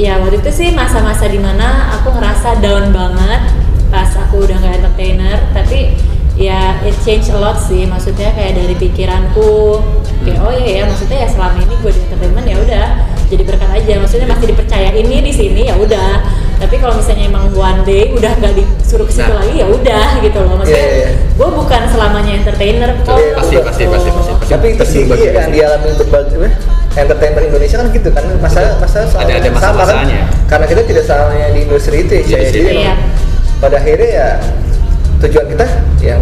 ya waktu itu sih masa-masa di mana aku ngerasa down banget pas aku udah nggak entertainer, tapi ya it change a lot sih. Maksudnya kayak dari pikiranku, kayak oh iya ya, maksudnya ya selama ini gue di entertainment ya udah jadi berkat aja. Maksudnya masih dipercaya ini di sini ya udah tapi kalau misalnya emang one day udah nggak disuruh ke situ Nah. lagi ya udah gitu loh maksudnya Iya, iya, iya. gue bukan selamanya entertainer kok Iya, Pasti, betul. pasti, pasti, pasti, pasti. tapi itu sih iya, yang sih. dialami berbagai entertainer Indonesia kan gitu kan masalah masalah soal Ada- ada sama kan karena kita tidak salahnya di industri itu ya Iya, Cah. jadi iya. Pada akhirnya ya tujuan kita ya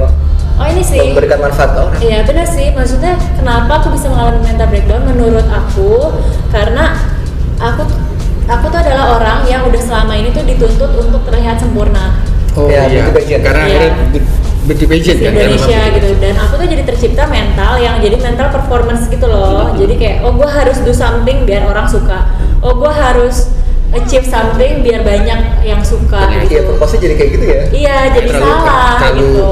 oh ini sih memberikan manfaat ke orang Iya benar sih, maksudnya kenapa aku bisa mengalami mental breakdown menurut aku karena aku aku tuh adalah orang yang udah selama ini tuh dituntut untuk terlihat sempurna Oh Ya, iya. beauty pageant. Karena Iya. beauty pageant kan. Indonesia karena gitu dan aku tuh jadi tercipta mental yang jadi mental performance gitu loh jadi kayak oh gue harus do something biar orang suka oh gue harus achieve something biar banyak yang suka iya gitu purpose jadi kayak gitu ya iya jadi terlalu- salah terlalu- gitu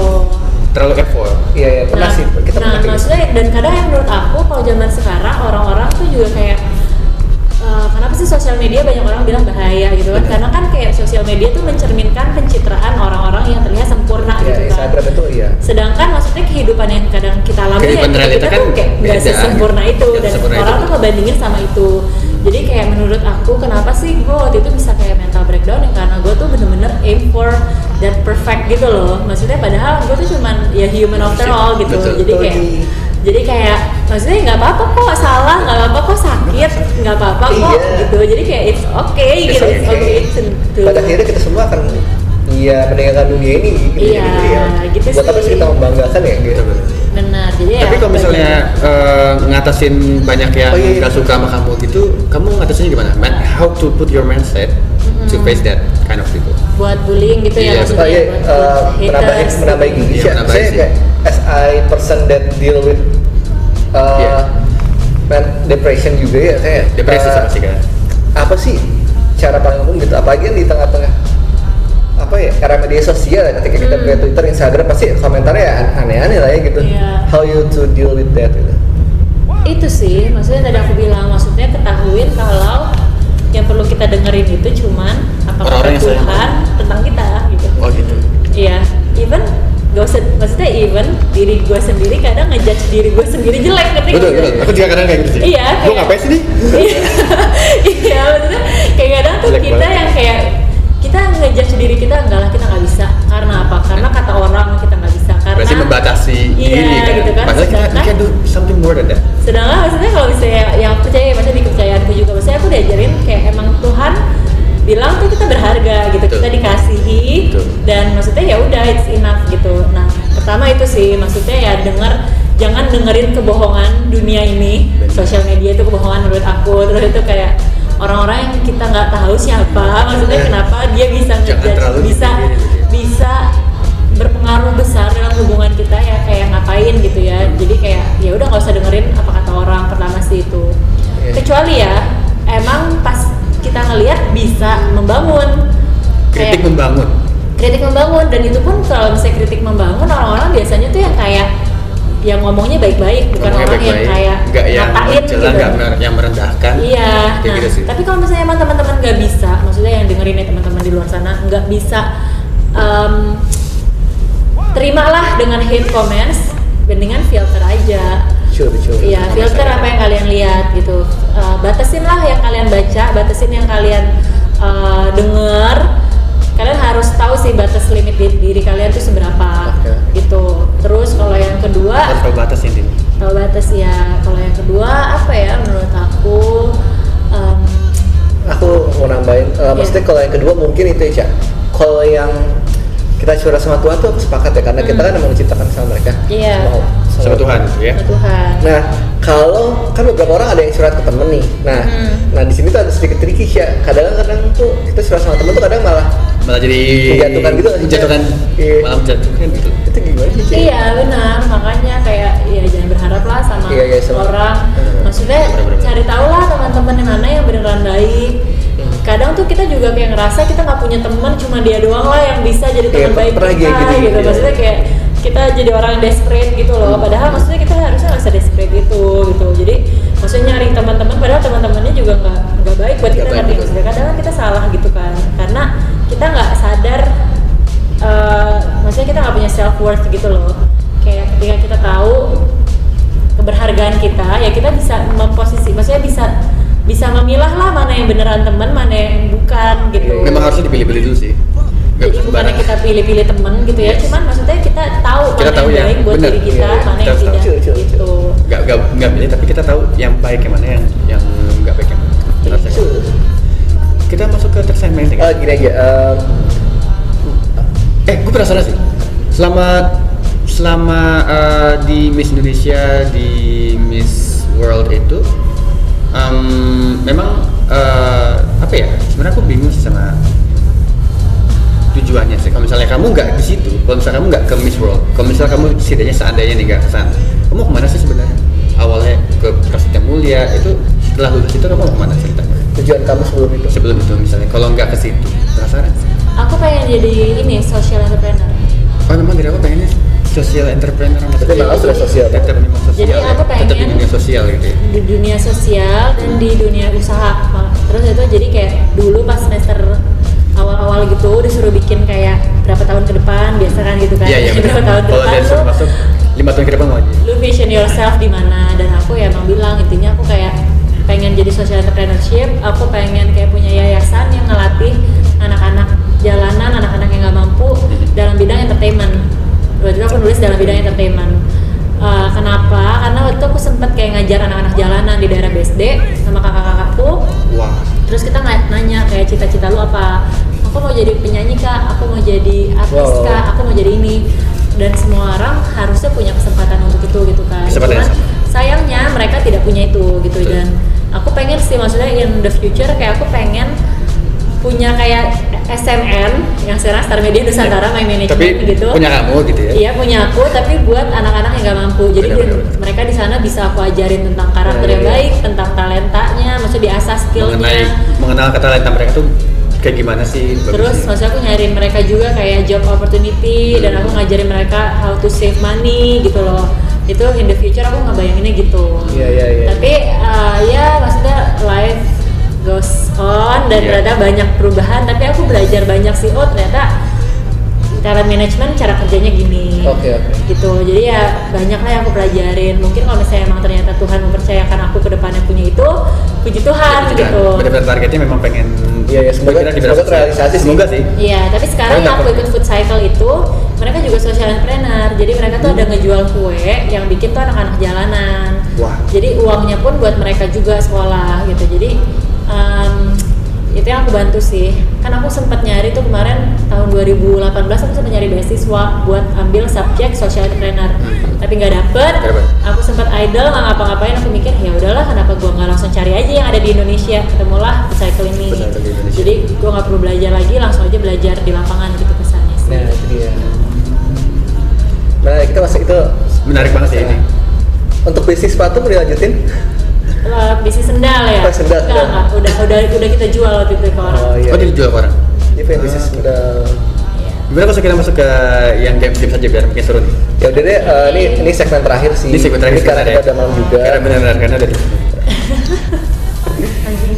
Terlalu effort. iya iya pernah nah, sih kita nah pernah gitu. maksudnya dan kadang yang menurut aku kalau zaman sekarang orang-orang tuh juga kayak eh, kenapa sih sosial media banyak orang bilang bahaya gitu kan karena kan kayak sosial media tuh mencerminkan pencitraan orang-orang yang terlihat sempurna Iya, gitu kan Instagram itu iya sedangkan maksudnya kehidupan yang kadang kita alami ya Kehidupan kita, kita kan tuh kayak nggak sesempurna gitu. itu dan orang itu. tuh ngebandingin sama itu jadi kayak menurut aku kenapa sih gue waktu itu bisa kayak mental breakdown ya karena gue tuh bener-bener aim for that perfect gitu loh maksudnya padahal gue tuh cuman ya human after all gitu Betul. jadi kayak jadi kayak maksudnya nggak apa-apa kok salah nggak apa-apa kok sakit nggak apa-apa kok Iya. gitu jadi kayak it's okay It's gitu it's okay. okay to pada akhirnya kita semua akan iya meninggalkan dunia ini gitu, Iya, gitu ya gitu buat apa sih. kita membanggakan ya gitu benar jadi ya Tapi kalau misalnya eh, ngatasin banyak yang Oh, iya, iya. nggak suka sama kamu gitu, kamu ngatasinnya gimana? Man, how to put your mindset to face that kind of people? buat bullying gitu Iya, ya Oh maksudnya iya, buat, eh, menambahin menambahin gitu. Iya, menambahin Saya kayak as I person that deal with uh, Iya. man, depression juga ya kayak Depresi uh, sama sih kan? apa sih cara paling umum gitu apalagi yang di tengah-tengah apa ya era media sosial ya, ketika kita Hmm. punya Twitter, Instagram pasti komentarnya ya aneh-aneh lah ya gitu. Iya. How you to deal with that gitu. itu sih maksudnya tadi aku bilang maksudnya ketahuin kalau yang perlu kita dengerin itu cuman apa kata Orang-orang yang sayang Tuhan tentang kita gitu Oh gitu. iya even gak usah maksudnya even diri gue sendiri kadang ngejudge diri gue sendiri jelek ngerti Betul, betul. Aku juga kadang kayak gitu sih. Iya, Gue ngapain sih nih? iya can do something more than that. sedangkan maksudnya kalau misalnya yang aku percaya maksudnya di kepercayaanku juga. Maksudnya aku diajarin kayak emang Tuhan bilang tuh kita berharga gitu Betul. kita dikasihi Betul. dan maksudnya ya udah it's enough gitu. Nah pertama itu sih maksudnya ya denger jangan dengerin kebohongan dunia ini. Sosial media itu kebohongan menurut aku. Terus itu kayak orang-orang yang kita nggak tahu siapa maksudnya kenapa dia bisa Jangan ngejudge terlalu bisa dipikirin bisa berpengaruh besar dalam hubungan kita ya kayak ngapain gitu ya jadi kayak ya udah nggak usah dengerin apa kata orang pertama sih itu Iya. kecuali ya emang pas kita ngelihat bisa membangun Kritik Kayak- membangun. kritik membangun dan itu pun kalau misalnya kritik membangun orang-orang biasanya tuh yang kayak yang ngomongnya baik-baik bukan Ngomongnya orang yang baik-baik. kayak nggak yang mencela, gitu. nggak yang merendahkan. Iya, Kayak nah, gitu sih. tapi kalau misalnya emang teman-teman nggak bisa, maksudnya yang dengerin ya teman-teman di luar sana nggak bisa em, terimalah dengan hate comments, mendingan filter aja. Sure, sure. Iya, Sama filter apa yang kalian lihat gitu. Eh, batasin lah yang kalian baca, batasin yang kalian eh, denger. Kalian harus tahu sih batas limit diri, diri kalian tuh seberapa Oke. gitu. Terus kalau yang kedua Harus tahu batas intinya. tahu batas ya. Kalau yang kedua apa ya menurut aku em, Aku mau nambahin, uh, Iya. maksudnya kalau yang kedua mungkin itu ya. Kalau yang kita curhat sama Tuhan tuh sepakat ya, karena kita Hmm. kan emang diciptakan sama mereka. Iya. Sama, Sama Tuhan ya. sama Tuhan. Nah, kalau kan beberapa orang ada yang curhat ke temen nih. Nah, Hmm. nah di sini tuh ada sedikit tricky sih ya. Kadang-kadang tuh kita curhat sama temen tuh kadang malah Malah jadi Menjatuhkan gitu menjatuhkan, Iya. malah menjatuhkan gitu. itu gimana sih? Cak? Iya benar, makanya kayak ya jangan berharap lah sama Iya, iya, sama- orang. Hmm. Maksudnya Bener-bener. cari tahu lah teman-teman yang mana yang beneran baik, kadang tuh kita juga kayak ngerasa kita nggak punya teman cuma dia doang lah yang bisa jadi Iya, teman baik pernah kita gitu, gitu. iya. maksudnya kayak kita jadi orang yang desperate gitu loh. Padahal maksudnya kita harusnya nggak desperate gitu gitu. Jadi maksudnya nyari teman-teman padahal teman-temannya juga nggak nggak baik buat kita baik, betul. maksudnya kadang kan kita salah gitu kan. Karena kita nggak sadar eh, maksudnya kita nggak punya self worth gitu loh. Kayak ketika kita tahu keberhargaan kita ya kita bisa memposisi maksudnya bisa bisa memilah lah mana yang beneran teman mana yang bukan gitu Memang harusnya dipilih-pilih dulu sih. Gak jadi bukannya kita pilih-pilih temen gitu ya Yes. cuman maksudnya kita tahu Kita mana tahu yang yang baik buat bener. diri kita Iya, iya. mana Kita yang tahu. tidak cil, gitu Gak, gak, gak pilih tapi kita tahu yang baik yang mana yang yang gak baik yang mana. Kita masuk ke terus amazing. Ah, gini aja. em, Eh, gue penasaran sih. Selama selama eh, di Miss Indonesia di Miss World itu, em, memang eh, apa ya? Sebenarnya aku bingung sih sama tujuannya sih. Kalau misalnya kamu nggak di situ, kalau misalnya kamu nggak ke Miss World, kalau misalnya kamu setidaknya seandainya nih nggak ke sana, kamu mau ke mana sih sebenarnya? Awalnya ke Prasetya Mulia itu setelah lulus itu kamu mau ke mana ceritanya? tujuan kamu sebelum itu. Sebelum itu misalnya, kalau nggak ke situ, penasaran? aku pengen jadi ini social entrepreneur Oh memang dari aku pengennya social entrepreneur sama Tapi memang sudah sosial. Tetap memang sosial. Jadi ya. aku Tetap di pengen- dunia sosial gitu ya. di dunia sosial dan di dunia usaha terus itu jadi kayak dulu pas semester awal-awal gitu disuruh bikin kayak berapa tahun ke depan biasa kan gitu kan Iya iya [laughs] berapa tahun ke depan tuh masuk lima tahun ke depan mau aja. lu vision yourself di mana dan aku ya emang bilang intinya aku kayak pengen jadi social entrepreneurship aku pengen kayak punya yayasan yang ngelatih anak-anak jalanan anak-anak yang nggak mampu dalam bidang entertainment waktu itu aku nulis dalam bidang entertainment. Uh, kenapa? Karena waktu itu aku sempet kayak ngajar anak-anak jalanan di daerah BSD sama kakak-kakakku. Terus kita nanya kayak cita-cita lu apa? Aku mau jadi penyanyi kak. Aku mau jadi artis Wow. kak. Aku mau jadi ini. Dan semua orang harusnya punya kesempatan untuk itu gitu kan. Cuman sama. sayangnya mereka tidak punya itu gitu. Dan aku pengen sih maksudnya in the future kayak aku pengen punya kayak SMN yang sekarang Star Media Nusantara My Management Tapi gitu punya kamu gitu ya. Iya punya aku, tapi buat anak-anak yang nggak mampu. Jadi Benar, di- benar, benar. mereka di sana bisa aku ajarin tentang karakter Iya, yang iya. baik, tentang talentanya, maksudnya diasah skillnya. Mengenai mengenal kata talenta mereka tuh kayak gimana sih? Terus sih. maksudnya aku nyariin mereka juga kayak job opportunity dan Hmm. aku ngajarin mereka how to save money gitu loh. Itu in the future aku ngebayanginnya gitu. Iya iya iya. Tapi uh, ya maksudnya life goes on dan Iya. ternyata banyak perubahan. Tapi aku belajar banyak sih. Oh ternyata talent management cara kerjanya gini. Oke oke. gitu jadi ya banyak lah yang aku pelajarin mungkin kalau misalnya emang ternyata Tuhan mempercayakan aku ke depannya punya itu puji Tuhan Jadi gitu Benar-benar targetnya memang pengen. Iya, iya, semoga- semoga terrealisasi. Semoga sih. Iya, tapi sekarang yang aku ikut food cycle itu mereka juga social entrepreneur. Jadi mereka tuh ada ngejual kue yang bikin tuh anak-anak jalanan. Wah. Jadi uangnya pun buat mereka juga sekolah gitu. Jadi em, itu yang aku bantu sih. Kan aku sempat nyari tuh kemarin tahun 2018 aku sempat nyari beasiswa buat ambil subjek social entrepreneur. Tapi nggak dapet. Aku sempat idle nggak ngapa-ngapain. Aku mikir ya udahlah kenapa gua nggak langsung cari aja yang ada di Indonesia. Ketemulah cycle ini. Jadi gue nggak perlu belajar lagi, langsung aja belajar di lapangan gitu kesannya sih. Nah itu dia. Nah kita masuk itu Menarik banget sih ini. untuk bisnis sepatu mau dilanjutin? Eh, bisnis sendal ya? Oh, sendal, Enggak, sendal. enggak. Udah, udah, udah kita jual waktu itu ke orang. Oh iya. Oh dia dijual ke orang. Pengen bisnis udah. Iya. Gimana kalau kita masuk ke yang games games aja biar makin seru nih. Ya udah deh, eh, ini ini segmen terakhir sih. Ini segmen terakhir karena sebenarnya. kita udah malam juga. Karena benar-benar karena dari. [laughs]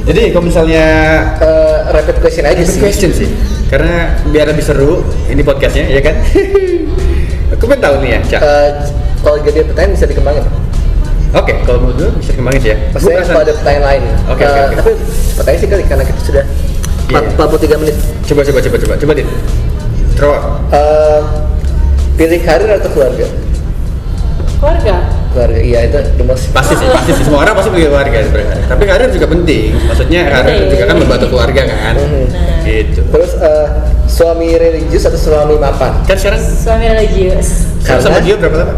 Jadi kalau misalnya Eh, rapid question aja Good sih. question sih. Karena biar lebih seru ini podcastnya, ya kan? [laughs] Aku pengen tahu nih ya, Cak. Eh, kalau jadi pertanyaan bisa dikembangin. Oke, kalau menurut gue bisa kembangin sih ya. Perasaan- kalau ada pertanyaan lain. Oke, Eh, oke, oke. Tapi aja sih kali karena kita sudah Iya. 43 menit. Coba coba coba coba coba Din. Throw. Eh, pilih karir atau keluarga? Keluarga? Keluarga, iya itu the most. Pasti sih, pasti sih. Semua orang pasti punya keluarga sebenarnya. Tapi karir juga penting. Maksudnya karir juga kan membantu keluarga kan. Nah, Gitu. Terus eh, suami religius atau suami mapan? Kan sekarang suami religius. sama, sama dia berapa lama?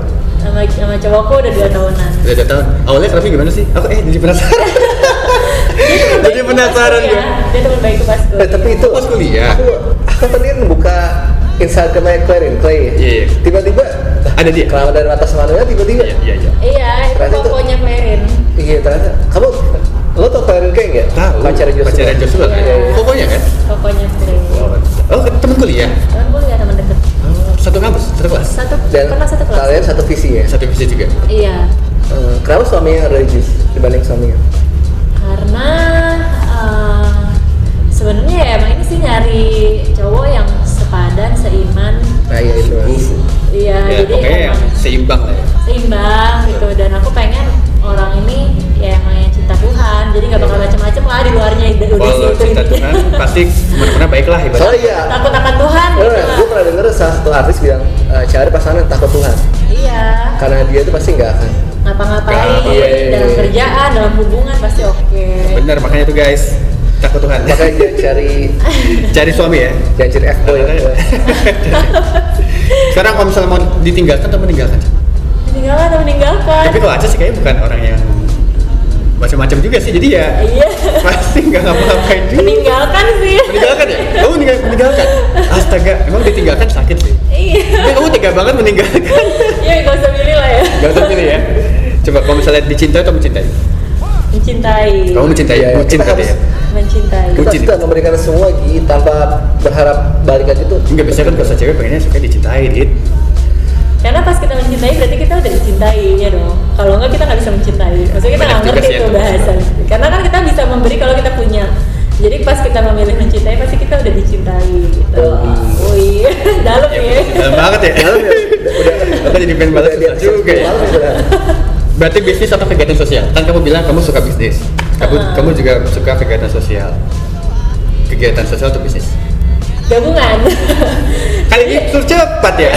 Sama, sama cowokku udah dua tahunan. Udah dua tahun. Awalnya tapi gimana sih? Aku eh jadi penasaran. [laughs] jadi penasaran ya. Dia teman baikku pas gue. Eh, tapi itu Pas kuliah. Aku aku tadi kan buka Instagramnya Clarin Clay. Iya, iya. Tiba-tiba Ada dia. Kalau dari atas manusia tiba-tiba. Iya iya iya. Iya, itu kokonya Clarin. Iya ternyata kamu Lo tau Clarence Kay nggak? Tahu. Pacarnya Joshua. Pacarnya Joshua kan? Pokoknya kan? pokoknya Frey Oh, temen kuliah. teman kuliah teman deket satu kampus, satu kelas. satu Dan pernah satu kelas kalian satu visi ya? Satu visi juga. iya Eh, kenapa suaminya religius dibanding suaminya? karena eh, sebenarnya ya emang ini sih nyari cowok yang sepadan seiman Nah iya itu. Uh, iya ya, jadi pokoknya yang emang seimbang lah ya. seimbang gitu dan aku pengen orang ini ya emang yang Tuhan jadi nggak bakal macem-macem lah di luarnya udah udah Kalau cinta. Tuhan pasti ke mana-mana baik lah. Soalnya iya. takut akan Tuhan gitu gue pernah denger salah satu artis bilang eh, cari pasangan yang takut Tuhan iya karena dia itu pasti nggak akan ngapa-ngapain Iya, iya, iya. dalam kerjaan dalam hubungan pasti oke Bener, makanya tuh guys, takut Tuhan. makanya dia cari [laughs] Cari suami ya. jangan cari F boy [laughs] Sekarang kalau misalnya mau ditinggalkan atau meninggalkan? meninggalkan atau meninggalkan Tapi kalau Aca sih kayaknya bukan orang yang macam-macam juga sih, jadi ya iya [laughs] pasti nggak ngapa-ngapain juga. meninggalkan sih Meninggalkan ya? Oh meninggal, meninggalkan? Astaga, emang ditinggalkan sakit sih. iya Tapi kamu tega banget meninggalkan. iya gak usah milih lah ya Gak usah pilih ya. Coba kalau misalnya dicintai atau mencintai? mencintai Kamu mencintai, Iya, iya. bucin ya? mencintai kita Bucin. sudah memberikan semua Gi tanpa berharap balikan itu Enggak biasanya kan kalau cewek pengennya suka dicintai, dit. Karena pas kita mencintai berarti kita udah dicintai ya dong kalau enggak kita nggak bisa mencintai maksudnya kita nggak ngerti nggak bahasa karena kan kita bisa memberi kalau kita punya jadi pas kita memilih mencintai pasti kita udah dicintai gitu Oh, wih [laughs] dalam ya Dalam banget ya. Dalam ya, udah Apa jadi pengen atas juga ya? udah. Berarti bisnis atau kegiatan sosial? Kan kamu bilang kamu suka bisnis. Kamu Uh-uh. kamu juga suka kegiatan sosial. Kegiatan sosial atau bisnis? Gabungan [laughs] Kali ini tuh cepat ya.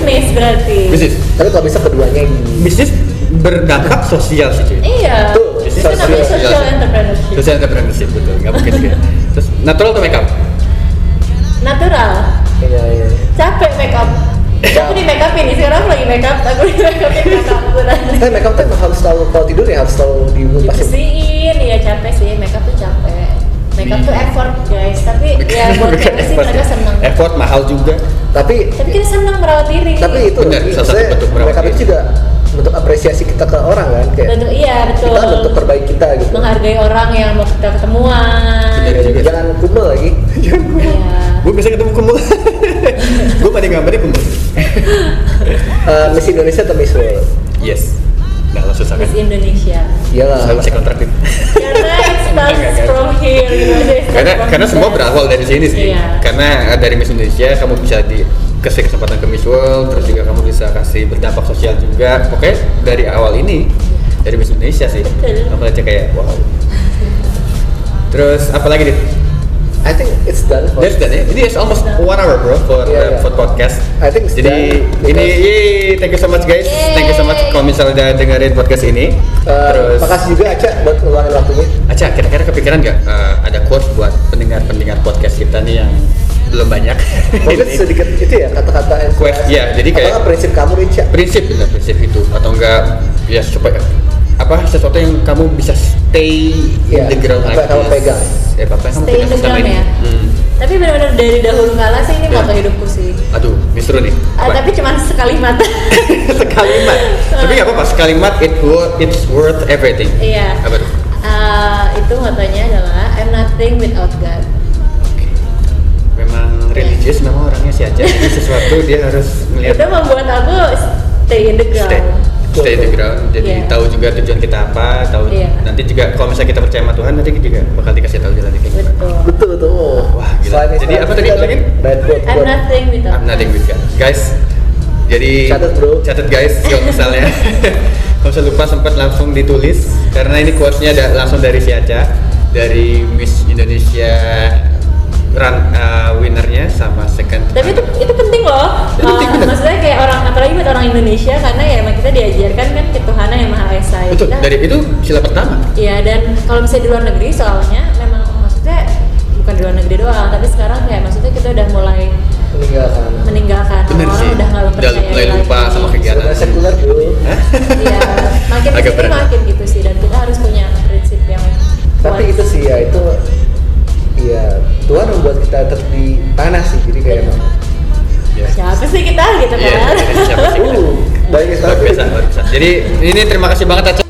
bisnis berarti bisnis. tapi kalau bisa keduanya Gi Bisnis berdampak sosial sih cuy. iya Tuh, itu sosial. namanya social Sosial. entrepreneurship Social entrepreneurship betul. Gak mungkin juga. Terus natural atau makeup? natural iya iya capek makeup aku di makeup ini sekarang aku lagi makeup aku di makeup ini makeup tapi makeup tuh emang harus selalu kalau tidur ya harus selalu dilepasin dibersihin ya capek sih makeup tuh capek makeup tuh effort guys tapi ya buat Bukan cewek sih effort mereka ya. seneng Effort mahal juga. tapi tapi kita seneng merawat diri tapi itu Benar, salah satu maksudnya bentuk merawat makeup itu juga bentuk apresiasi kita ke orang kan kayak bentuk iya betul kita bentuk terbaik kita gitu menghargai orang yang mau kita ketemuan Ya, juga. jangan kumel lagi jangan kumel Iya. Gue bisa ketemu kumul. [laughs] gue paling gambarnya kumul. Eh, Miss Indonesia atau Miss World Yes. Nah, lo susah kan? Miss Indonesia. Iyalah. Selalu cek kontrak dit. karena it Enggak, [laughs] starts enggak. from here. Gitu aja it starts karena karena semua berawal dari sini sih. Iya. karena eh, dari Miss Indonesia kamu bisa dikasih kesempatan ke Miss World terus juga kamu bisa kasih berdampak sosial juga. Pokoknya dari awal ini dari Miss Indonesia sih. Betul. kamu aja kayak wow. Terus apa lagi dit I think it's done for That's done ya ini is almost one hour bro for uh, iya. for podcast I think it's jadi done ini yeay, thank you so much guys thank you so much kalau misalnya udah dengerin podcast ini Eh, terus makasih juga Aca buat ngeluangin waktunya Aca, kira-kira kepikiran nggak eh, ada quotes buat pendengar-pendengar podcast kita nih yang belum banyak? [laughs] mungkin Ini. sedikit itu ya kata-kata Quest, inspirasi. iya, jadi kayak- Atau prinsip kamu Rica prinsip bener prinsip itu atau enggak ya supaya apa sesuatu yang kamu bisa stay Iya, in the ground apa yang kamu this. pegang. ya apa yang kamu Stay in pegang the ground ini ya? Hmm. tapi benar-benar dari dahulu kala sih ini Iya. moto hidupku sih. Aduh seru nih. Ah, Apa? tapi cuma sekalimat. [laughs] Sekalimat. Tapi nggak apa-apa sekalimat it worth it's worth everything. Iya. Apa tuh? Ah, itu motonya adalah I'm nothing without God. Memang religius memang orangnya si Aca jadi sesuatu dia harus [laughs] itu melihat membuat aku stay in the ground. stay stay the ground jadi Iya. tahu juga tujuan kita apa tahu Iya. nanti juga kalau misalnya kita percaya sama Tuhan nanti juga bakal dikasih tahu jalan kayak gimana betul betul oh. Wah, gila. Selain Jadi apa tadi lagi? bad quote I'm quote. nothing without I'm nothing with God guys jadi Catat, bro. catat guys kalau misalnya [laughs] kalau misalnya lupa sempat langsung ditulis karena ini quotesnya ada langsung dari si Aca dari Miss Indonesia run uh, winnernya sama second tapi itu itu penting loh. Itu Uh, maksudnya kayak orang apalagi buat orang Indonesia karena ya emang kita diajarkan kan ketuhanan yang maha esa ya. betul. Kita- dari itu sila pertama. Iya dan kalau misalnya di luar negeri soalnya memang maksudnya bukan di luar negeri doang tapi sekarang kayak maksudnya kita udah mulai meninggalkan. meninggalkan bener orang sih. udah nggak udah mempercayai mulai lupa lagi. sama kegiatan. Sudah sekuler bro Iya makin [laughs] Agak ke sini berat. makin gitu sih dan kita harus punya prinsip yang tapi kuat. itu sih ya itu Iya, Tuhan membuat kita tetap di tanah sih, jadi kayak emang Ya. siapa sih kita gitu Iya, kan siapa sih kita? Uh, banyak luar biasa, luar biasa. Jadi ini terima kasih banget Aca